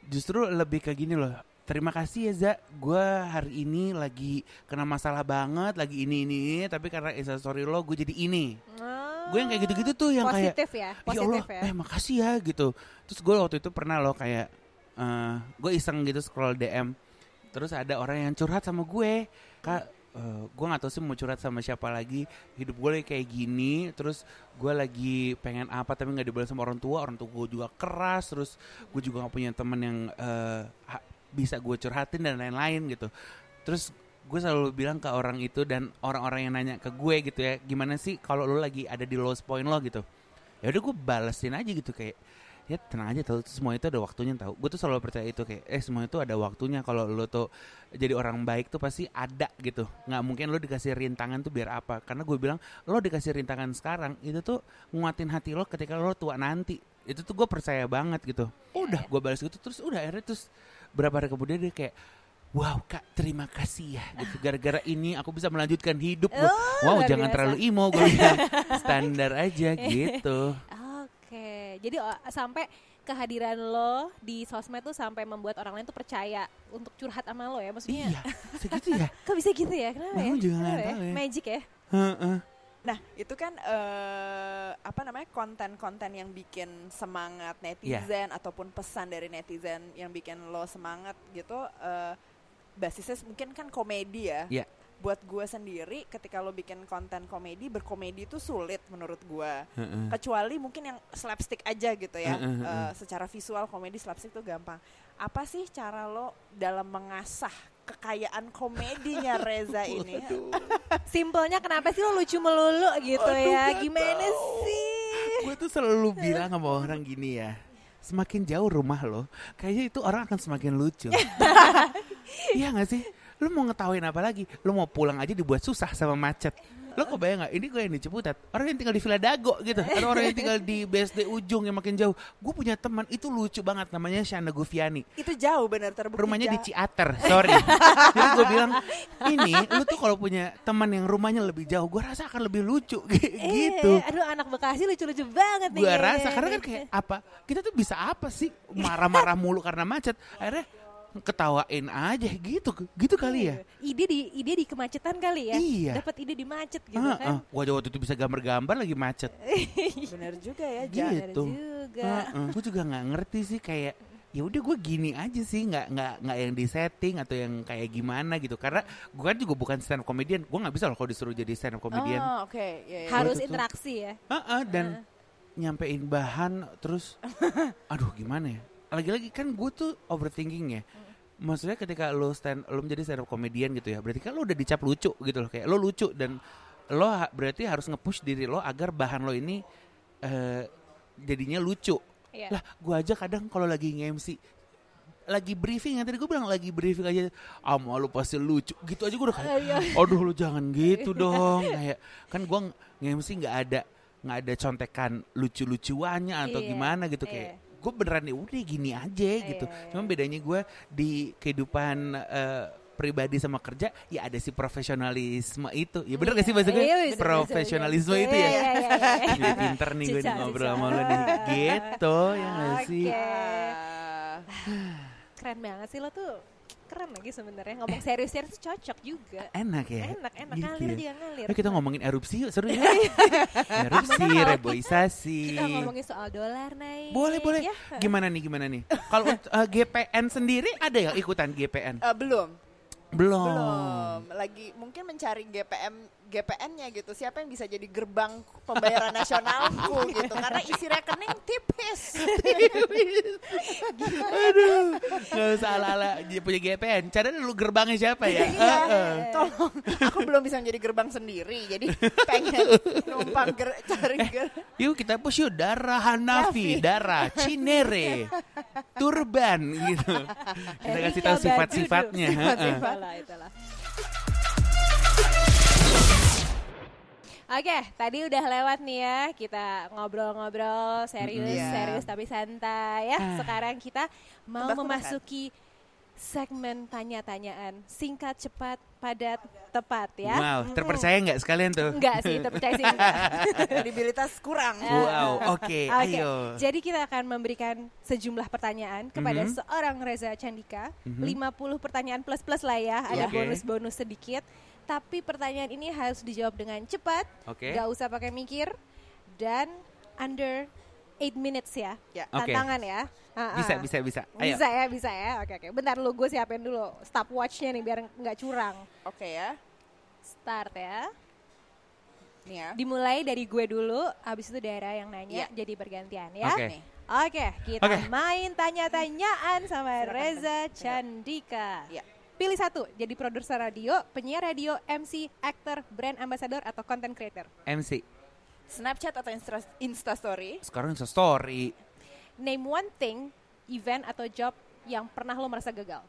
[SPEAKER 4] justru lebih ke gini loh terima kasih ya Za. Gue hari ini lagi kena masalah banget lagi ini ini, ini tapi karena instastory lo gue jadi ini. Gue yang kayak gitu-gitu tuh yang kayak
[SPEAKER 2] positif ya
[SPEAKER 4] ya
[SPEAKER 2] positif
[SPEAKER 4] Allah,
[SPEAKER 2] ya.
[SPEAKER 4] eh makasih ya gitu. Terus gue waktu itu pernah loh kayak eh gue iseng gitu scroll DM, terus ada orang yang curhat sama gue, kak, eh, gue nggak tahu sih mau curhat sama siapa lagi. Hidup gue kayak gini, terus gue lagi pengen apa tapi nggak dibalas sama orang tua, orang tua gue juga keras, terus gue juga nggak punya temen yang ha- bisa gue curhatin dan lain-lain gitu. Terus gue selalu bilang ke orang itu dan orang-orang yang nanya ke gue gitu ya gimana sih kalau lo lagi ada di lowest point lo? gitu. Ya udah gue balesin aja gitu kayak ya tenang aja tau semua itu ada waktunya tau. Gue tuh selalu percaya itu kayak eh semua itu ada waktunya kalau lo tuh jadi orang baik tuh pasti ada gitu. Nggak mungkin lo dikasih rintangan tuh biar apa. Karena gue bilang lo dikasih rintangan sekarang itu tuh nguatin hati lo ketika lo tua nanti. Itu tuh gue percaya banget gitu. Udah? Gue balas gitu terus udah akhirnya terus berapa hari kemudian dia kayak Wow kak terima kasih ya gitu. Gara-gara ini aku bisa melanjutkan hidup
[SPEAKER 2] Oh,
[SPEAKER 4] Wow jangan
[SPEAKER 2] biasa.
[SPEAKER 4] terlalu imo gue bilang Standar aja gitu
[SPEAKER 2] Oke, jadi oh, sampai kehadiran lo di sosmed tuh sampai membuat orang lain tuh percaya untuk curhat sama lo ya maksudnya.
[SPEAKER 4] Iya segitu ya
[SPEAKER 2] Kok bisa gitu ya? Kenapa ya?
[SPEAKER 4] Aku juga
[SPEAKER 2] Kenapa ya?
[SPEAKER 4] tahu ya.
[SPEAKER 2] Magic ya?
[SPEAKER 4] Heeh.
[SPEAKER 3] Nah, itu kan eh apa namanya konten-konten yang bikin semangat netizen ataupun pesan dari netizen yang bikin lo semangat gitu. eh basisnya mungkin kan komedi ya.
[SPEAKER 4] Iya.
[SPEAKER 3] Buat gue sendiri, ketika lo bikin konten komedi, berkomedi itu sulit menurut gue.
[SPEAKER 4] Heeh.
[SPEAKER 3] Kecuali mungkin yang slapstick aja gitu ya.
[SPEAKER 4] Heeh.
[SPEAKER 3] Eh, secara visual komedi slapstick tuh gampang. Apa sih cara lo dalam mengasah kekayaan komedinya Reza ini?
[SPEAKER 2] Simpelnya kenapa sih lo lucu melulu gitu ya? Gimana sih?
[SPEAKER 4] Gue tuh selalu bilang sama orang gini ya Semakin jauh rumah lo Kayaknya itu orang akan semakin lucu Iya gak sih? Lo mau ngetawain apa lagi? Lo mau pulang aja dibuat susah sama macet Lo kebayang gak? Ini gue yang di Ciputat Orang yang tinggal di Villa Dago gitu. Ada orang yang tinggal di BSD Ujung yang makin jauh. Gue punya teman itu lucu banget. Namanya Shana Gufiani.
[SPEAKER 3] Itu jauh benar terbukti.
[SPEAKER 4] Rumahnya di
[SPEAKER 3] jauh.
[SPEAKER 4] Ciater, sorry. Jadi gue bilang Ini lu tuh kalau punya teman yang rumahnya lebih jauh Gue rasa akan lebih lucu. Gitu
[SPEAKER 2] Eh, aduh anak Bekasi lucu-lucu banget nih.
[SPEAKER 4] gue rasa karena kan kayak apa? Kita tuh bisa apa sih marah-marah mulu karena macet. Akhirnya ketawain aja gitu gitu kali ya
[SPEAKER 2] Ide di ide di kemacetan kali ya.
[SPEAKER 4] Iya.
[SPEAKER 2] Dapat ide di macet gitu
[SPEAKER 4] Ah,
[SPEAKER 2] kan.
[SPEAKER 4] ah. Gua aja waktu itu bisa gambar-gambar lagi macet
[SPEAKER 3] Bener juga ya,
[SPEAKER 4] Gitu.
[SPEAKER 3] Ja.
[SPEAKER 2] Bener juga.
[SPEAKER 4] gue juga nggak ngerti sih kayak ya udah gue gini aja sih nggak nggak nggak yang di setting atau yang kayak gimana gitu karena gue kan juga bukan stand up comedian gue nggak bisa loh kalau disuruh jadi stand up comedian
[SPEAKER 3] Oh, oke. Ya, ya.
[SPEAKER 2] Harus
[SPEAKER 4] Betul.
[SPEAKER 2] interaksi ya.
[SPEAKER 4] Ah, ah, dan nyampein bahan terus aduh gimana ya lagi-lagi kan gue tuh overthinking ya. Maksudnya ketika lo stand lo menjadi stand up comedian gitu ya berarti kan lo udah dicap lucu gitu loh kayak lo lucu dan lo ha- berarti harus nge-push diri lo agar bahan lo ini eh, jadinya lucu.
[SPEAKER 2] Iya.
[SPEAKER 4] lah gue aja kadang kalau lagi nge-MC lagi briefing yang tadi gue bilang lagi briefing aja ah mau lu pasti lucu. Gitu aja gue udah kayak
[SPEAKER 2] Iya.
[SPEAKER 4] aduh lu jangan gitu dong. Kayak kan gue nge-MC nggak ada nggak ada contekan lucu-lucuannya atau
[SPEAKER 2] Iya,
[SPEAKER 4] gimana gitu
[SPEAKER 2] iya.
[SPEAKER 4] kayak gue beneran ya udah gini aja gitu.
[SPEAKER 2] Iya.
[SPEAKER 4] cuma bedanya gue di kehidupan eh, pribadi sama kerja ya ada si profesionalisme itu. Ya bener gak sih gue
[SPEAKER 2] Iya,
[SPEAKER 4] profesionalisme itu
[SPEAKER 2] Iya,
[SPEAKER 4] ya?
[SPEAKER 2] Iya, iya, iya.
[SPEAKER 4] jadi pinter nih gue ngobrol sama lo nih. Gitu ya gak sih?
[SPEAKER 2] Keren banget sih lo tuh. Keren lagi sebenarnya ngomong serius-serius cocok juga.
[SPEAKER 4] enak ya
[SPEAKER 2] Enak, enak
[SPEAKER 4] Gitu
[SPEAKER 2] ngalir
[SPEAKER 4] ya.
[SPEAKER 2] dia ngalir.
[SPEAKER 4] Ayo kita ngomongin erupsi yuk seru ya erupsi reboisasi
[SPEAKER 2] Kita ngomongin soal dolar naik.
[SPEAKER 4] boleh boleh
[SPEAKER 2] Ya.
[SPEAKER 4] gimana nih gimana nih kalau untuk, eh, GPN sendiri ada ya ikutan GPN
[SPEAKER 3] eh, belum.
[SPEAKER 4] belum
[SPEAKER 3] Belum. Lagi mungkin mencari GPM GPN-nya gitu. Siapa yang bisa jadi gerbang pembayaran nasionalku gitu. Karena isi rekening tipis.
[SPEAKER 4] aduh nggak usah ala ala dia punya GPN cara lu gerbangnya siapa ya
[SPEAKER 3] Iya, tolong. Aku belum bisa menjadi gerbang sendiri. Jadi pengen numpang ger cari ger.
[SPEAKER 4] Yuk kita push yuk darah Hanafi, darah Cinere, Turban gitu. Kita kasih tahu sifat-sifatnya. heeh.
[SPEAKER 2] Itulah, Oke, tadi udah lewat nih ya. Kita ngobrol-ngobrol serius,
[SPEAKER 3] Iya.
[SPEAKER 2] serius tapi santai ya.
[SPEAKER 4] Ah.
[SPEAKER 2] Sekarang kita mau
[SPEAKER 3] Tebak-tebakan.
[SPEAKER 2] memasuki segmen tanya-tanyaan. Singkat, cepat, padat, tepat ya.
[SPEAKER 4] Wow, terpercaya nggak sekalian tuh?
[SPEAKER 2] Enggak sih, terpercaya sih enggak.
[SPEAKER 3] Kredibilitas kurang.
[SPEAKER 4] Wow, oke,
[SPEAKER 2] Oke,
[SPEAKER 4] ayo.
[SPEAKER 2] Jadi kita akan memberikan sejumlah pertanyaan kepada
[SPEAKER 4] Mhm.
[SPEAKER 2] seorang Reza Candika.
[SPEAKER 4] Mhm.
[SPEAKER 2] 50 pertanyaan plus-plus lah ya, ada bonus-bonus sedikit. Tapi pertanyaan ini harus dijawab dengan cepat,
[SPEAKER 4] Oke.
[SPEAKER 2] gak usah pakai mikir, dan under 8 minutes ya.
[SPEAKER 3] Ya.
[SPEAKER 4] Oke.
[SPEAKER 2] Tantangan ya. Ah,
[SPEAKER 4] Bisa, bisa, bisa. Ayo.
[SPEAKER 2] Bisa ya, bisa ya. Oke, oke. Bentar lu gue siapin dulu stopwatchnya nih biar nggak curang.
[SPEAKER 3] Oke ya.
[SPEAKER 2] Start ya.
[SPEAKER 3] Nih ya.
[SPEAKER 2] Dimulai dari gue dulu, habis itu daerah yang nanya,
[SPEAKER 3] Iya.
[SPEAKER 2] jadi bergantian ya.
[SPEAKER 4] Oke.
[SPEAKER 3] Nih.
[SPEAKER 2] Oke, kita
[SPEAKER 4] Oke.
[SPEAKER 2] main tanya-tanyaan sama
[SPEAKER 3] Silakan,
[SPEAKER 2] Reza
[SPEAKER 3] Tante.
[SPEAKER 2] Candika. Pilih satu, jadi produser radio, penyiar radio, MC, aktor, brand ambassador, atau content creator.
[SPEAKER 4] MC.
[SPEAKER 3] Snapchat atau Insta, Instastory?
[SPEAKER 4] Sekarang Insta story.
[SPEAKER 2] name one thing, event atau job yang pernah lo merasa gagal.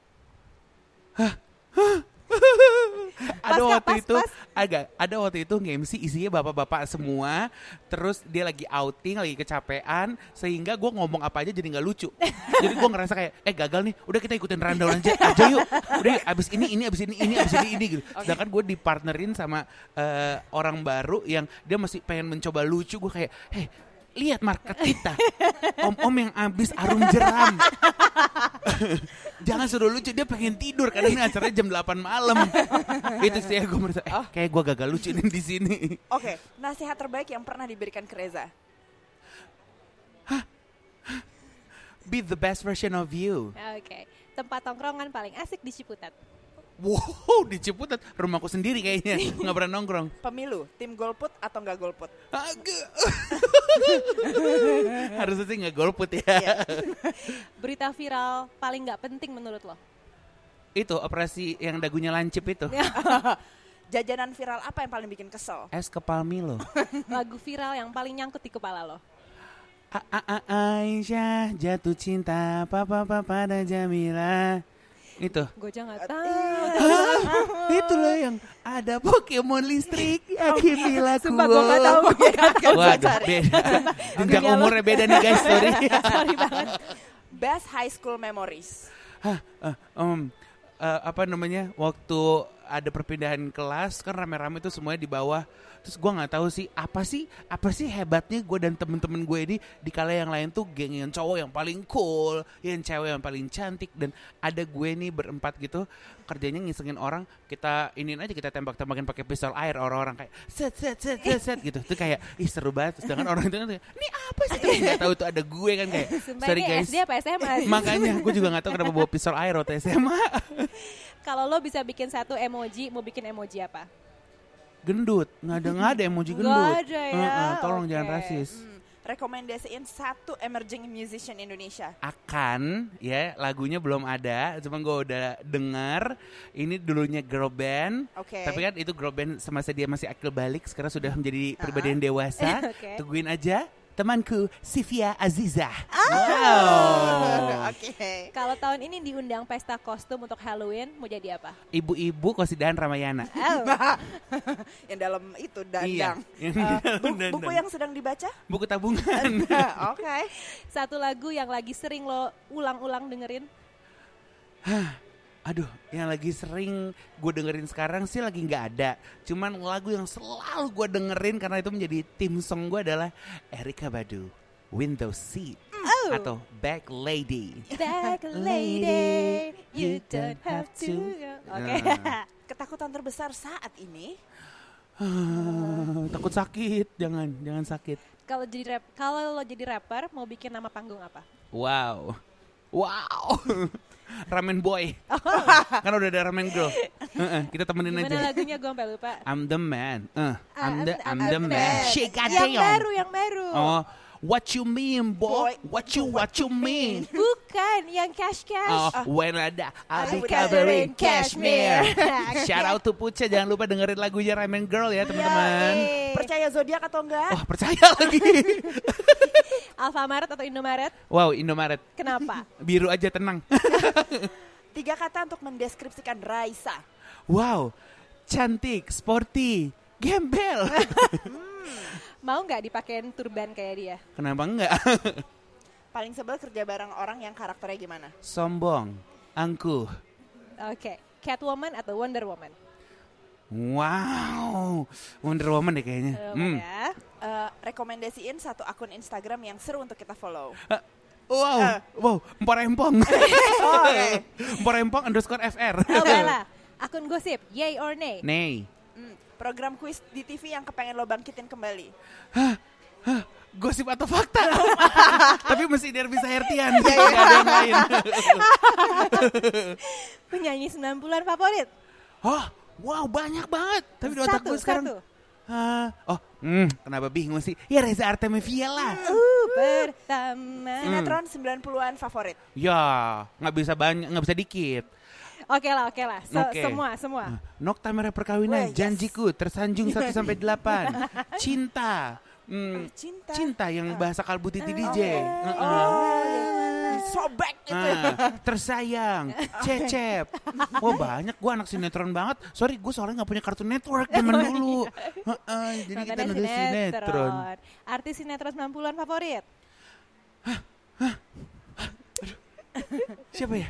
[SPEAKER 2] Pas,
[SPEAKER 4] waktu
[SPEAKER 2] pas,
[SPEAKER 4] itu
[SPEAKER 2] pas.
[SPEAKER 4] agak ada waktu itu nge-MC isinya bapak-bapak semua terus dia lagi outing lagi kecapean sehingga gue ngomong apa aja jadi nggak lucu. Jadi gue ngerasa kayak eh gagal nih udah kita ikutin rundown aja aja yuk. Udah yuk, abis ini ini abis ini ini abis ini ini gitu. Sedangkan gue dipartnerin sama eh, orang baru yang dia masih pengen mencoba lucu gue kayak hei lihat market kita om-om yang abis arum jeram Jangan suruh lucu, dia pengen tidur karena ini acaranya jam 8 malam. Itu sih ya gue merasa, eh kayak gue gagal lucu nih di sini.
[SPEAKER 3] Oke, nasihat terbaik yang pernah diberikan ke Reza.
[SPEAKER 4] Be the best version of you.
[SPEAKER 2] Oke, tempat tongkrongan paling asik di Ciputat.
[SPEAKER 4] Wow, di Ciputat, rumahku sendiri kayaknya, nggak pernah nongkrong.
[SPEAKER 3] Pemilu, tim golput atau nggak golput?
[SPEAKER 4] Agak. Harusnya sih nggak golput ya.
[SPEAKER 3] Iya.
[SPEAKER 2] Berita viral paling nggak penting menurut lo?
[SPEAKER 4] Itu operasi yang dagunya lancip itu.
[SPEAKER 3] Jajanan viral apa yang paling bikin kesel?
[SPEAKER 4] Es kepal Milo.
[SPEAKER 2] Lagu viral yang paling nyangkut di kepala lo?
[SPEAKER 4] A- A- A- Aisyah jatuh cinta papa papa pada Jamila. Itu.
[SPEAKER 2] Gue nggak
[SPEAKER 3] Eh,
[SPEAKER 2] tahu.
[SPEAKER 4] Itu loh yang ada Pokemon listrik. Yakin bila
[SPEAKER 2] Sumpah gue nggak tahu.
[SPEAKER 4] Waduh, beda. Jenjang umurnya beda nih guys, sorry.
[SPEAKER 2] Sorry banget.
[SPEAKER 3] Best high school memories.
[SPEAKER 4] Hah, em, eh, apa namanya? Waktu ada perpindahan kelas kan rame-rame tuh semuanya di bawah. Terus gua nggak tahu sih apa sih apa sih hebatnya gue dan temen-temen gue ini di kala yang lain tuh geng yang cowok yang paling cool, yang cewek yang paling cantik dan ada gue nih berempat gitu kerjanya ngisengin orang kita iniin aja kita tembak-tembakin pakai pistol air orang-orang kayak set set set set, set gitu. Tuh kayak ih seru banget. Sedangkan orang itu kan ini apa sih? Tapi nggak tahu tuh ada gue kan kayak sorry
[SPEAKER 2] ini
[SPEAKER 4] guys.
[SPEAKER 2] SD apa SMA?
[SPEAKER 4] makanya gue juga nggak tahu kenapa bawa pistol air waktu SMA
[SPEAKER 2] Kalau lo bisa bikin satu emoji, mau bikin emoji apa?
[SPEAKER 4] Gendut nggak ada nggak ada emoji
[SPEAKER 2] Nggak
[SPEAKER 4] gendut
[SPEAKER 2] ada ya,
[SPEAKER 4] Heeh, tolong jangan
[SPEAKER 2] oke.
[SPEAKER 4] rasis
[SPEAKER 3] Hmm, rekomendasiin satu emerging musician Indonesia.
[SPEAKER 4] akan ya lagunya belum ada cuma gue udah dengar ini dulunya girl band
[SPEAKER 3] Oke.
[SPEAKER 4] tapi kan itu girl band semasa dia masih akil balik sekarang sudah menjadi
[SPEAKER 3] Ah.
[SPEAKER 4] pribadi yang dewasa
[SPEAKER 2] Oke.
[SPEAKER 4] tungguin aja temanku Sivia Aziza
[SPEAKER 3] Ah.
[SPEAKER 4] wow
[SPEAKER 3] Oke.
[SPEAKER 2] Kalau tahun ini diundang pesta kostum untuk Halloween, mau jadi apa?
[SPEAKER 4] ibu-ibu kosidahan Ramayana
[SPEAKER 2] Oh,
[SPEAKER 3] yang dalam itu
[SPEAKER 4] iya
[SPEAKER 3] dandang.
[SPEAKER 4] yang di dalam
[SPEAKER 3] bu-
[SPEAKER 4] dandang.
[SPEAKER 3] buku yang sedang dibaca?
[SPEAKER 4] buku tabungan
[SPEAKER 3] Oke.
[SPEAKER 2] satu lagu yang lagi sering lo ulang-ulang dengerin.
[SPEAKER 4] Aduh, yang lagi sering gue dengerin sekarang sih lagi nggak ada. Cuman lagu yang selalu gue dengerin karena itu menjadi tim song gue adalah Erika Badu, Window Seat
[SPEAKER 2] Oh.
[SPEAKER 4] atau Back Lady.
[SPEAKER 2] Back lady, you don't have to. Oke.
[SPEAKER 4] Nah.
[SPEAKER 3] Ketakutan terbesar saat ini
[SPEAKER 4] Ah, takut sakit, jangan, jangan sakit.
[SPEAKER 2] Kalau jadi rap, kalau lo jadi rapper, mau bikin nama panggung apa?
[SPEAKER 4] Wow, wow, Ramen Boy, kan udah ada Ramen Girl. Heeh, kita temenin
[SPEAKER 2] Gimana
[SPEAKER 4] aja.
[SPEAKER 2] lagunya gue sampai lupa.
[SPEAKER 4] I'm the man, uh, I'm the, I'm
[SPEAKER 2] I'm
[SPEAKER 4] the
[SPEAKER 2] the
[SPEAKER 4] man.
[SPEAKER 2] man.
[SPEAKER 4] Shake
[SPEAKER 2] Yang baru, yang baru.
[SPEAKER 4] Oh, what you mean, boy?
[SPEAKER 3] Boy,
[SPEAKER 4] What you what you mean?
[SPEAKER 2] Bukan, yang cash cash.
[SPEAKER 4] Oh, when ada I'll be
[SPEAKER 3] I'll be
[SPEAKER 4] covering cashmere. Shout out to Puca, jangan lupa dengerin lagunya Ramen Girl ya teman-teman.
[SPEAKER 2] Yeay.
[SPEAKER 3] percaya zodiak atau enggak?
[SPEAKER 4] Wah percaya lagi.
[SPEAKER 2] Alfamaret atau Indomaret?
[SPEAKER 4] wow Indomaret
[SPEAKER 2] Kenapa?
[SPEAKER 4] biru aja tenang.
[SPEAKER 3] Tiga kata untuk mendeskripsikan Raisa.
[SPEAKER 4] wow cantik, sporty, gembel.
[SPEAKER 2] Mau nggak dipakein turban kayak dia?
[SPEAKER 4] Kenapa enggak?
[SPEAKER 3] Paling sebel kerja bareng orang yang karakternya gimana?
[SPEAKER 4] Sombong, angkuh.
[SPEAKER 2] Oke, Catwoman atau Wonder Woman?
[SPEAKER 4] Wow, Wonder Woman deh kayaknya.
[SPEAKER 2] Wonder
[SPEAKER 4] Hmm.
[SPEAKER 2] Ya.
[SPEAKER 3] Eh, rekomendasiin satu akun Instagram yang seru untuk kita follow.
[SPEAKER 4] Wow,
[SPEAKER 3] Eh.
[SPEAKER 4] wow, empor empong.
[SPEAKER 3] Oh, oke.
[SPEAKER 4] empor empong underscore FR.
[SPEAKER 2] Oh, akun gosip, yay or nay?
[SPEAKER 4] Nih,
[SPEAKER 3] Hmm, program kuis di TV yang kepengen lo bangkitin kembali.
[SPEAKER 4] gosip atau fakta? Tapi mesti Derby Sahertian, nggak ada yang lain.
[SPEAKER 2] Penyanyi 90-an favorit?
[SPEAKER 4] Oh, wow banyak banget. Tapi di otak gue sekarang,
[SPEAKER 2] satu.
[SPEAKER 4] ah, oh, hmm, kenapa bingung sih? Ya Reza Artemisia lah.
[SPEAKER 2] Uh, pertama.
[SPEAKER 3] Sinetron 90-an favorit.
[SPEAKER 4] Ya, nggak bisa banyak, nggak bisa dikit.
[SPEAKER 2] Oke lah, oke lah. Se-
[SPEAKER 4] Oke.
[SPEAKER 2] Semua, semua.
[SPEAKER 4] Nokta merah perkawinan,
[SPEAKER 3] Weh, yes.
[SPEAKER 4] janjiku, tersanjung 1 sampai 8. Cinta, Hmm,
[SPEAKER 3] Cinta.
[SPEAKER 4] cinta yang bahasa kalbu titi DJ. Heeh.
[SPEAKER 3] Oh, sobek itu.
[SPEAKER 4] Ah, tersayang, cecep. Wah banyak, gue anak sinetron banget. Sorry, gue soalnya nggak punya kartu network zaman dulu. Heeh, jadi kita
[SPEAKER 2] Nontonnya
[SPEAKER 4] nonton sinetron.
[SPEAKER 2] Artis sinetron 90-an favorit?
[SPEAKER 4] Siapa ya?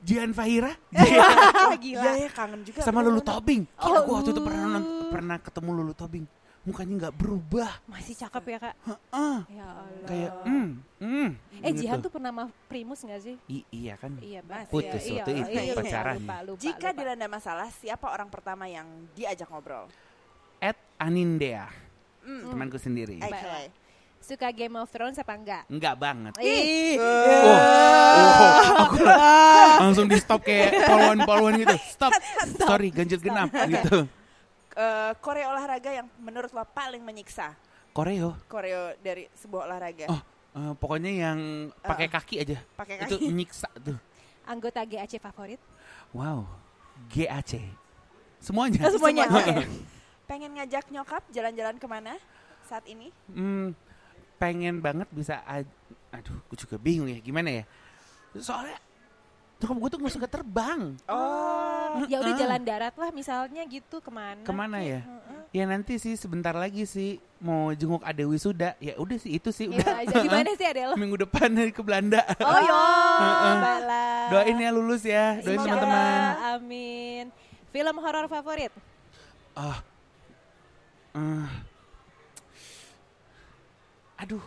[SPEAKER 4] Jian Fahira?
[SPEAKER 2] Ah,
[SPEAKER 3] Iya
[SPEAKER 2] gila.
[SPEAKER 3] ya kangen juga.
[SPEAKER 4] Sama. Lulu Tobing.
[SPEAKER 2] Oh,
[SPEAKER 4] Gila, gue waktu itu pernah nont- pernah ketemu Lulu Tobing. Mukanya nggak berubah.
[SPEAKER 2] Masih cakep ya, Kak?
[SPEAKER 4] Heeh.
[SPEAKER 2] Ya Allah.
[SPEAKER 4] Kayak, hmm, hmm.
[SPEAKER 2] Eh,
[SPEAKER 4] gitu.
[SPEAKER 2] Jihan tuh pernah sama Primus gak sih?
[SPEAKER 4] I- iya kan?
[SPEAKER 2] Iya, Mas.
[SPEAKER 4] Putus
[SPEAKER 2] iya,
[SPEAKER 4] waktu
[SPEAKER 2] iya,
[SPEAKER 4] itu,
[SPEAKER 2] iya,
[SPEAKER 4] pacaran.
[SPEAKER 2] Lupa, lupa,
[SPEAKER 3] Jika
[SPEAKER 2] lupa.
[SPEAKER 3] dilanda masalah, siapa orang pertama yang diajak ngobrol?
[SPEAKER 4] At Anindea,
[SPEAKER 3] Hmm.
[SPEAKER 4] temanku sendiri.
[SPEAKER 3] Oke.
[SPEAKER 2] Suka Game of Thrones apa enggak?
[SPEAKER 4] Enggak banget.
[SPEAKER 2] Ih,
[SPEAKER 4] Oh, oh, aku lang- langsung di stop kayak polwan-polwan gitu. Stop. Sorry, ganjil genap gitu.
[SPEAKER 3] Eh, Koreo olahraga yang menurut lo paling menyiksa?
[SPEAKER 4] Koreo.
[SPEAKER 3] Koreo dari sebuah olahraga.
[SPEAKER 4] Oh, eh, pokoknya yang pakai kaki aja.
[SPEAKER 3] Pakai
[SPEAKER 4] Itu
[SPEAKER 3] kaki.
[SPEAKER 4] nyiksa tuh.
[SPEAKER 2] anggota GAC favorit?
[SPEAKER 4] Wow. GAC. Semuanya.
[SPEAKER 3] Oh, semuanya.
[SPEAKER 4] Semuanya.
[SPEAKER 3] Oke. Pengen ngajak nyokap jalan-jalan ke mana saat ini?
[SPEAKER 4] Hmm, pengen banget bisa aduh gue juga bingung ya gimana ya soalnya nyokap gue tuh gak suka terbang
[SPEAKER 3] Oh.
[SPEAKER 2] Ya udah jalan darat lah misalnya gitu ke
[SPEAKER 4] mana? ke
[SPEAKER 2] mana
[SPEAKER 4] ya ya nanti sih sebentar lagi sih mau jenguk ade wisuda ya udah sih itu sih
[SPEAKER 2] Iya
[SPEAKER 4] udah
[SPEAKER 2] aja. Gimana sih ada lo?
[SPEAKER 4] minggu depan ke Belanda
[SPEAKER 2] Oh yo,
[SPEAKER 4] Heeh.
[SPEAKER 2] baiklah.
[SPEAKER 4] doain ya lulus ya doain
[SPEAKER 2] Insya
[SPEAKER 4] teman-teman
[SPEAKER 2] Allah, Amin. Film horor favorit?
[SPEAKER 4] ah eh, aduh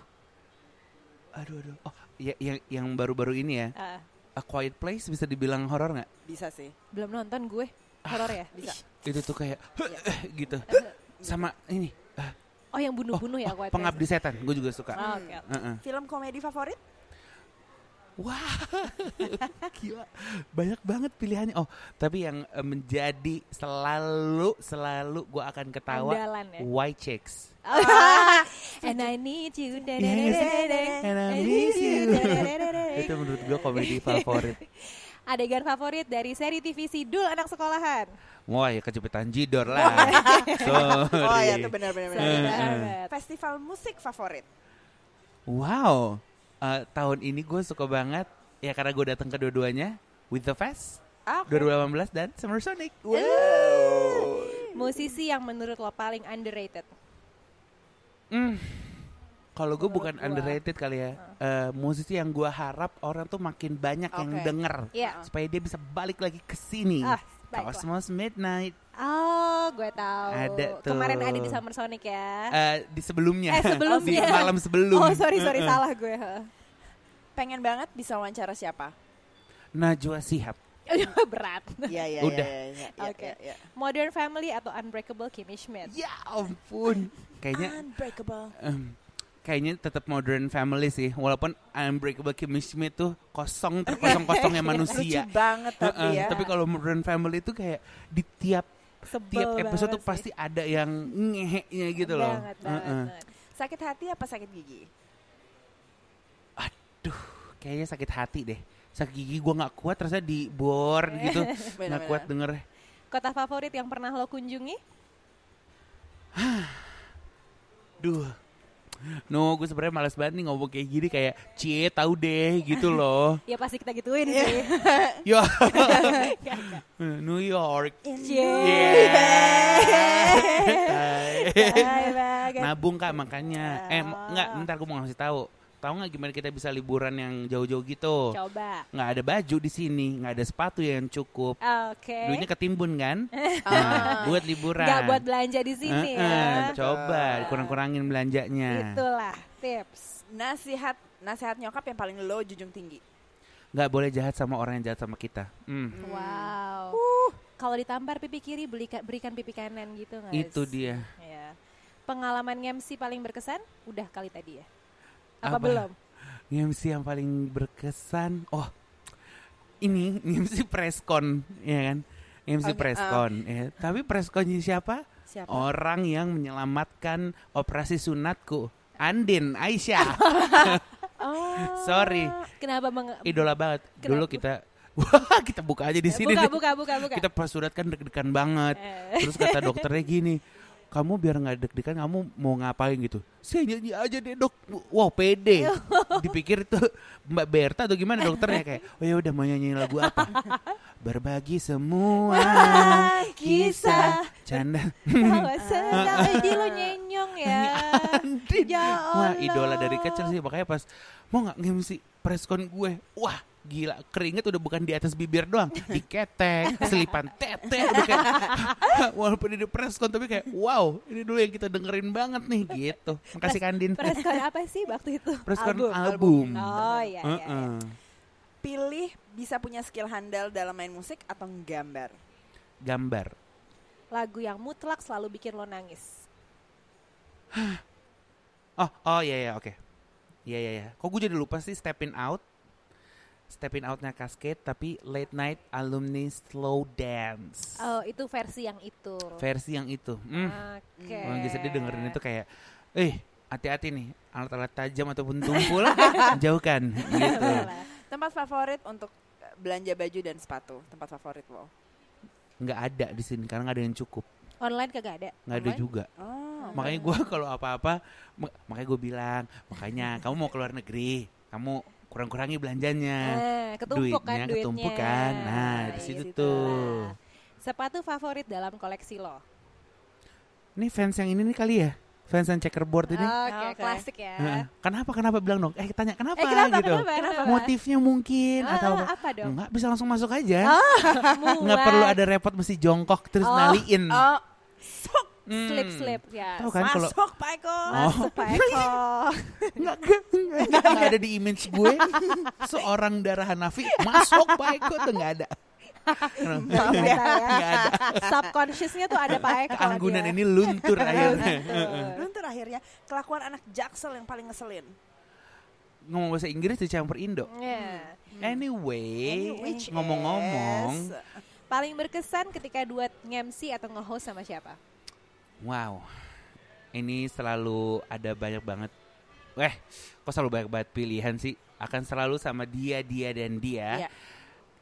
[SPEAKER 4] aduh aduh oh ya yang yang baru-baru ini ya
[SPEAKER 2] Ah,
[SPEAKER 4] A Quiet Place bisa dibilang horor nggak
[SPEAKER 3] Bisa sih.
[SPEAKER 2] belum nonton gue. Horor ya?
[SPEAKER 3] Bisa.
[SPEAKER 4] itu tuh kayak gitu sama ini ah,
[SPEAKER 2] Oh yang bunuh-bunuh ya
[SPEAKER 4] oh,
[SPEAKER 2] Quiet
[SPEAKER 4] pengabdi setan gue juga suka?
[SPEAKER 2] Oh, Oke. oke.
[SPEAKER 4] Heeh.
[SPEAKER 3] Film komedi favorit?
[SPEAKER 4] Wah gila banyak banget pilihannya oh tapi yang eh, menjadi selalu selalu gue akan ketawa
[SPEAKER 2] Andalan ya.
[SPEAKER 4] White Chicks
[SPEAKER 2] And I need you.
[SPEAKER 4] Iya nggak sih? And I miss you. itu menurut gue komedi favorit
[SPEAKER 2] Adegan favorit dari seri TV Sidul anak sekolahan.
[SPEAKER 4] wah ya kejepitan jidor lah sorry
[SPEAKER 3] Oh ya, itu benar-benar. Festival musik favorit?
[SPEAKER 4] wow Eh, tahun ini gue suka banget ya karena gue datang ke dua-duanya With the Fest
[SPEAKER 3] oke.
[SPEAKER 4] 2018 dan Summer Sonic
[SPEAKER 2] Musisi yang menurut lo paling underrated.
[SPEAKER 4] Hmm. Kalau gue bukan
[SPEAKER 2] gua.
[SPEAKER 4] underrated kali ya, Eh, musisi yang gue harap orang tuh makin banyak yang
[SPEAKER 3] Oke.
[SPEAKER 4] denger
[SPEAKER 2] Iya.
[SPEAKER 4] supaya dia bisa balik lagi ke sini.
[SPEAKER 2] Ah, baiklah.
[SPEAKER 4] Cosmos Midnight
[SPEAKER 2] Oh, gue tahu.
[SPEAKER 4] Ada tuh.
[SPEAKER 2] Kemarin ada di Summer Sonic ya.
[SPEAKER 4] Eh, di sebelumnya,
[SPEAKER 2] Eh, sebelumnya.
[SPEAKER 4] di malam sebelum.
[SPEAKER 2] Oh, sorry sorry
[SPEAKER 4] Eh, eh.
[SPEAKER 2] salah gue. heeh.
[SPEAKER 3] Pengen banget bisa wawancara siapa?
[SPEAKER 4] Najwa Shihab.
[SPEAKER 2] Berat.
[SPEAKER 3] Iya, iya,
[SPEAKER 4] Udah.
[SPEAKER 3] iya, iya, iya,
[SPEAKER 2] Oke.
[SPEAKER 3] iya, iya.
[SPEAKER 2] Modern Family atau Unbreakable Kimmy Schmidt?
[SPEAKER 4] Ya ampun, kayaknya
[SPEAKER 3] Unbreakable.
[SPEAKER 4] em, kayaknya tetap Modern Family sih, walaupun Unbreakable Kimmy Schmidt tuh kosong terkosong-kosongnya manusia.
[SPEAKER 3] Lucu banget tapi
[SPEAKER 4] Heeh,
[SPEAKER 3] ya.
[SPEAKER 4] Tapi kalau Modern Family itu kayak di tiap
[SPEAKER 2] Sebel
[SPEAKER 4] tiap episode tuh
[SPEAKER 2] sih.
[SPEAKER 4] pasti ada yang ngeheknya gitu loh.
[SPEAKER 2] Banget, banget,
[SPEAKER 4] Heeh.
[SPEAKER 2] banget.
[SPEAKER 3] Sakit hati apa sakit gigi?
[SPEAKER 4] Aduh, kayaknya sakit hati deh. Sakit gigi gue nggak kuat, terasa di bor gitu, nggak kuat denger.
[SPEAKER 2] Kota favorit yang pernah lo kunjungi?
[SPEAKER 4] Duh, no, gue sebenarnya males banget nih ngomong kayak gini kayak cie tahu deh gitu loh.
[SPEAKER 2] Ya pasti kita gituin
[SPEAKER 3] Iya.
[SPEAKER 2] sih.
[SPEAKER 4] Yo, New York.
[SPEAKER 2] Cie.
[SPEAKER 4] Yeah. Nabung kak makanya. Eh, m- nggak, bentar gue mau ngasih tahu. Tahu nggak gimana kita bisa liburan yang jauh-jauh gitu?
[SPEAKER 2] Coba.
[SPEAKER 4] Nggak ada baju di sini, nggak ada sepatu yang cukup.
[SPEAKER 2] Oke.
[SPEAKER 4] Duitnya ketimbun kan? Nah, buat liburan.
[SPEAKER 2] Nggak buat belanja di sini
[SPEAKER 4] Heeh,
[SPEAKER 2] ya.
[SPEAKER 4] Coba kurang-kurangin belanjanya.
[SPEAKER 2] Itulah tips.
[SPEAKER 3] Nasihat nasihat nyokap yang paling lo junjung tinggi.
[SPEAKER 4] Nggak boleh jahat sama orang yang jahat sama kita. Hmm,
[SPEAKER 2] Wow. Kalau ditampar pipi kiri belikan, berikan pipi kanan gitu nggak?
[SPEAKER 4] itu dia.
[SPEAKER 2] Ya. Pengalaman MC paling berkesan udah kali tadi ya. Apa,
[SPEAKER 4] Apa?
[SPEAKER 2] belum?
[SPEAKER 4] MC yang paling berkesan. Oh, ini MC preskon, ya kan? MC
[SPEAKER 3] Oke,
[SPEAKER 4] preskon. ya. Tapi preskonnya siapa?
[SPEAKER 3] Siapa?
[SPEAKER 4] Orang yang menyelamatkan operasi sunatku. Andin Aisyah.
[SPEAKER 3] Oh.
[SPEAKER 4] Sorry,
[SPEAKER 2] Kenapa meng
[SPEAKER 4] idola banget.
[SPEAKER 2] Kenapa?
[SPEAKER 4] Dulu kita Wah, kita buka aja di sini.
[SPEAKER 2] buka,
[SPEAKER 4] deh.
[SPEAKER 2] buka, buka, buka.
[SPEAKER 4] Kita pas surat kan deg-degan banget.
[SPEAKER 2] Eh.
[SPEAKER 4] Terus kata dokternya gini, kamu biar nggak deg-degan kamu mau ngapain gitu? Saya nyanyi aja deh dok. Wow pede. Dipikir itu mbak Berta atau gimana dokternya? Kayak oh ya udah mau nyanyi lagu apa? Berbagi semua kisah. canda.
[SPEAKER 2] Senang eh di lo nyenyong ya. Ya
[SPEAKER 4] Wah idola dari kecil sih. Makanya pas mau nggak nge-MC preskon gue wah gila keringet udah bukan di atas bibir doang di ketek selipan tete udah kayak walaupun ini preskon tapi kayak wow ini dulu yang kita dengerin banget nih gitu makasih Kandin
[SPEAKER 2] Preskon apa sih waktu itu?
[SPEAKER 4] preskon
[SPEAKER 3] Album,
[SPEAKER 4] album,
[SPEAKER 2] Oh iya iya. iya.
[SPEAKER 3] Pilih bisa punya skill handal dalam main musik atau gambar.
[SPEAKER 4] gambar
[SPEAKER 2] Lagu yang mutlak selalu bikin lo nangis.
[SPEAKER 4] oh oh iya iya oke iya iya iya kok gue jadi lupa sih stepping out stepping outnya Cascade tapi late night alumni slow dance
[SPEAKER 2] Oh itu versi yang itu.
[SPEAKER 4] versi yang itu hmm.
[SPEAKER 2] Oke.
[SPEAKER 4] Orang lagi sedih dengerin itu kayak, eh hati-hati nih alat-alat tajam ataupun tumpul jauhkan gitu.
[SPEAKER 3] Tempat favorit untuk belanja baju dan sepatu. Tempat favorit lo.
[SPEAKER 4] Nggak ada di sini karena nggak ada yang cukup,
[SPEAKER 2] Online kagak ada.
[SPEAKER 4] nggak ada juga.
[SPEAKER 3] Oh.
[SPEAKER 4] Makanya gue kalau apa-apa, ma- makanya gue bilang, makanya kamu mau keluar negeri, kamu kurang-kurangi belanjanya.
[SPEAKER 2] Eh, ketumpuk kan
[SPEAKER 4] Duitnya
[SPEAKER 2] duitnya.
[SPEAKER 4] ketumpuk kan. Nah, di
[SPEAKER 2] Iya,
[SPEAKER 4] situ
[SPEAKER 2] gitu
[SPEAKER 4] tuh.
[SPEAKER 2] lah. Sepatu favorit dalam koleksi lo.
[SPEAKER 4] Ini fans yang ini nih kali ya, fans yang checkerboard ini.
[SPEAKER 2] Oke,
[SPEAKER 3] Oke.
[SPEAKER 2] klasik ya.
[SPEAKER 4] Kenapa kenapa bilang dong? Eh tanya kenapa,
[SPEAKER 2] Eh kenapa,
[SPEAKER 4] gitu?
[SPEAKER 2] kenapa, kenapa?
[SPEAKER 4] Motifnya mungkin
[SPEAKER 2] Ah,
[SPEAKER 4] atau
[SPEAKER 2] ah, apa dong?
[SPEAKER 4] Enggak bisa langsung masuk aja.
[SPEAKER 2] Muat.
[SPEAKER 4] nggak perlu ada repot mesti jongkok terus
[SPEAKER 2] Oh,
[SPEAKER 4] naliin.
[SPEAKER 3] Oh,
[SPEAKER 4] Hmm.
[SPEAKER 2] slip slip ya.
[SPEAKER 4] Tahu kan kalau
[SPEAKER 3] masuk Pak Eko.
[SPEAKER 4] Oh.
[SPEAKER 2] Masuk Pak Eko.
[SPEAKER 4] nggak nggak ada di image gue seorang darah Hanafi masuk Pak Eko tuh nggak ada.
[SPEAKER 2] Maaf ya.
[SPEAKER 4] Nggak ada.
[SPEAKER 2] Subconsciousnya tuh ada Pak Eko.
[SPEAKER 4] Keanggunan
[SPEAKER 2] dia.
[SPEAKER 4] ini luntur akhirnya.
[SPEAKER 3] Luntur akhirnya kelakuan anak jaksel yang paling ngeselin.
[SPEAKER 4] Ngomong bahasa Inggris dicampur Indo.
[SPEAKER 2] Iya.
[SPEAKER 4] Anyway,
[SPEAKER 3] Which
[SPEAKER 4] ngomong-ngomong,
[SPEAKER 2] Paling berkesan ketika duet nge-MC atau nge-host sama siapa?
[SPEAKER 4] Wow, ini selalu ada banyak banget. Weh, kok selalu banyak banget pilihan sih? Akan selalu sama dia, dia dan dia.
[SPEAKER 3] Iya.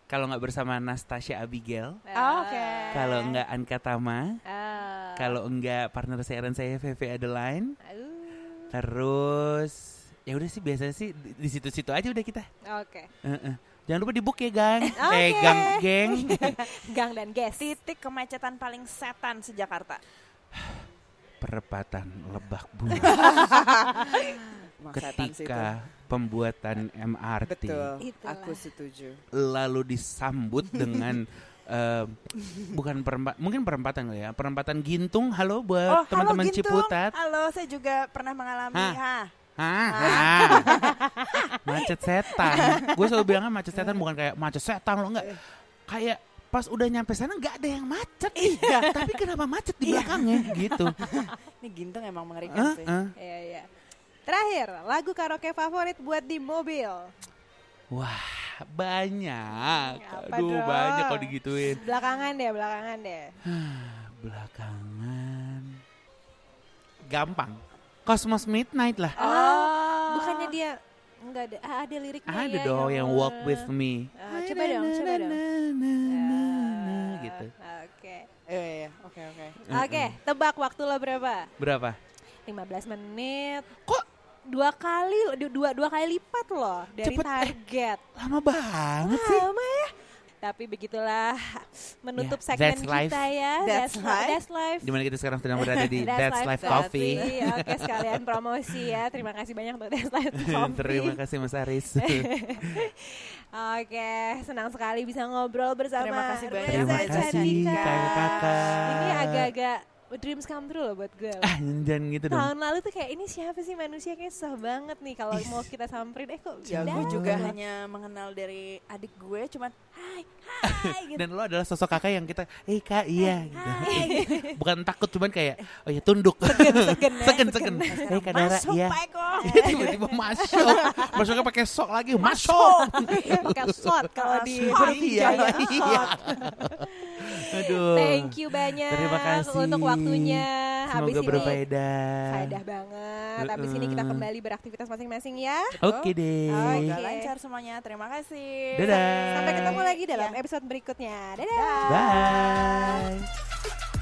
[SPEAKER 4] Kalau nggak bersama Nastasia Abigail,
[SPEAKER 3] Oh, Oke.
[SPEAKER 4] kalau nggak Anka Tama,
[SPEAKER 2] Ah.
[SPEAKER 4] kalau enggak partner siaran saya VV Adeline,
[SPEAKER 2] Aduh.
[SPEAKER 4] terus ya udah sih biasanya sih di situ-situ aja udah kita.
[SPEAKER 2] Oke.
[SPEAKER 4] Heeh. Jangan lupa di book ya, gang.
[SPEAKER 2] Oke.
[SPEAKER 4] Eh, gang, geng.
[SPEAKER 2] Gang dan Ges.
[SPEAKER 3] Titik kemacetan paling setan sejakarta.
[SPEAKER 4] Perempatan Lebak Bulus ketika pembuatan MRT
[SPEAKER 3] Betul.
[SPEAKER 2] Itulah.
[SPEAKER 3] Aku setuju.
[SPEAKER 4] lalu disambut dengan eh, bukan perempat mungkin perempatan kali ya perempatan Gintung halo buat
[SPEAKER 3] Oh,
[SPEAKER 4] teman-teman
[SPEAKER 3] halo Gintung.
[SPEAKER 4] Ciputat
[SPEAKER 3] Halo, saya juga pernah mengalami.
[SPEAKER 4] Hah?
[SPEAKER 3] Hah.
[SPEAKER 4] Hah? Hah? macet setan. Gue selalu bilangnya macet setan bukan kayak macet setan lo enggak. Kayak pas udah nyampe sana nggak ada yang macet. Iya. Tapi kenapa macet di belakangnya gitu.
[SPEAKER 3] Ini Gintung emang mengerikan
[SPEAKER 4] Hah?
[SPEAKER 3] sih.
[SPEAKER 4] Hah?
[SPEAKER 2] Iya, iya. Terakhir, lagu karaoke favorit buat di mobil.
[SPEAKER 4] Wah banyak.
[SPEAKER 2] Apa
[SPEAKER 4] Aduh
[SPEAKER 2] dong?
[SPEAKER 4] banyak kalau digituin.
[SPEAKER 2] Belakangan deh, belakangan deh.
[SPEAKER 4] Belakangan. Gampang. Cosmos Midnight lah.
[SPEAKER 2] Oh, bukannya dia enggak ada ah, ada liriknya
[SPEAKER 4] Ada
[SPEAKER 2] ya,
[SPEAKER 4] dong
[SPEAKER 2] ya
[SPEAKER 4] yang
[SPEAKER 2] Allah.
[SPEAKER 4] Walk With Me.
[SPEAKER 2] Ah, coba dong, coba dong. Oke.
[SPEAKER 3] Iya, iya, oke, oke.
[SPEAKER 2] Oke, tebak waktu lo berapa?
[SPEAKER 4] Berapa?
[SPEAKER 2] 15 menit.
[SPEAKER 4] Kok
[SPEAKER 2] Dua kali, du- dua dua kali lipat loh dari
[SPEAKER 4] Cepet, eh.
[SPEAKER 2] target.
[SPEAKER 4] lama banget sih?
[SPEAKER 2] Lama ya. Tapi begitulah menutup
[SPEAKER 4] Ya,
[SPEAKER 2] segmen
[SPEAKER 4] that's life.
[SPEAKER 2] kita ya.
[SPEAKER 3] That's life.
[SPEAKER 2] That's life.
[SPEAKER 4] Di mana kita sekarang sedang berada di That's, Life Coffee.
[SPEAKER 2] Oke, sekalian promosi ya. Terima kasih banyak untuk That's Life Coffee.
[SPEAKER 4] Terima kasih Mas Aris.
[SPEAKER 2] Oke, senang sekali bisa ngobrol bersama
[SPEAKER 3] Terima kasih banyak,
[SPEAKER 2] Reza
[SPEAKER 4] Terima kasih
[SPEAKER 2] Chandika.
[SPEAKER 4] kakak-kakak.
[SPEAKER 2] Ini agak-agak dreams come true loh buat gue.
[SPEAKER 4] Ah, jangan gitu dong.
[SPEAKER 2] Tahun lalu tuh kayak ini siapa sih manusia kayak susah banget nih kalau mau kita samperin eh kok
[SPEAKER 3] Ya, gue juga hanya mengenal dari adik gue, cuman hai, hai gitu.
[SPEAKER 4] Dan lo adalah sosok kakak yang kita, eh kak iya gitu. Bukan takut cuman kayak, oh ya tunduk.
[SPEAKER 2] Segen ya,
[SPEAKER 4] segen, segen. Eh kak Dara,
[SPEAKER 3] Masuk
[SPEAKER 4] iya.
[SPEAKER 3] Pak Eko.
[SPEAKER 4] Tiba-tiba masuk. Masuknya pakai sok lagi, masuk.
[SPEAKER 2] pakai shot kalau di huruf
[SPEAKER 4] iya,
[SPEAKER 2] Jaya.
[SPEAKER 4] iya. Aduh.
[SPEAKER 2] Thank you banyak
[SPEAKER 4] Terima kasih.
[SPEAKER 2] untuk waktunya. Habis
[SPEAKER 4] Semoga
[SPEAKER 2] ini
[SPEAKER 4] berfaedah.
[SPEAKER 2] faedah banget. Habis ini kita kembali beraktivitas masing-masing ya.
[SPEAKER 4] Oke deh.
[SPEAKER 2] Oke.
[SPEAKER 3] Semoga lancar semuanya. Terima kasih.
[SPEAKER 4] Dadah.
[SPEAKER 2] Sampai ketemu lagi dalam
[SPEAKER 3] Ya
[SPEAKER 2] episode berikutnya. Dadah.
[SPEAKER 4] Bye.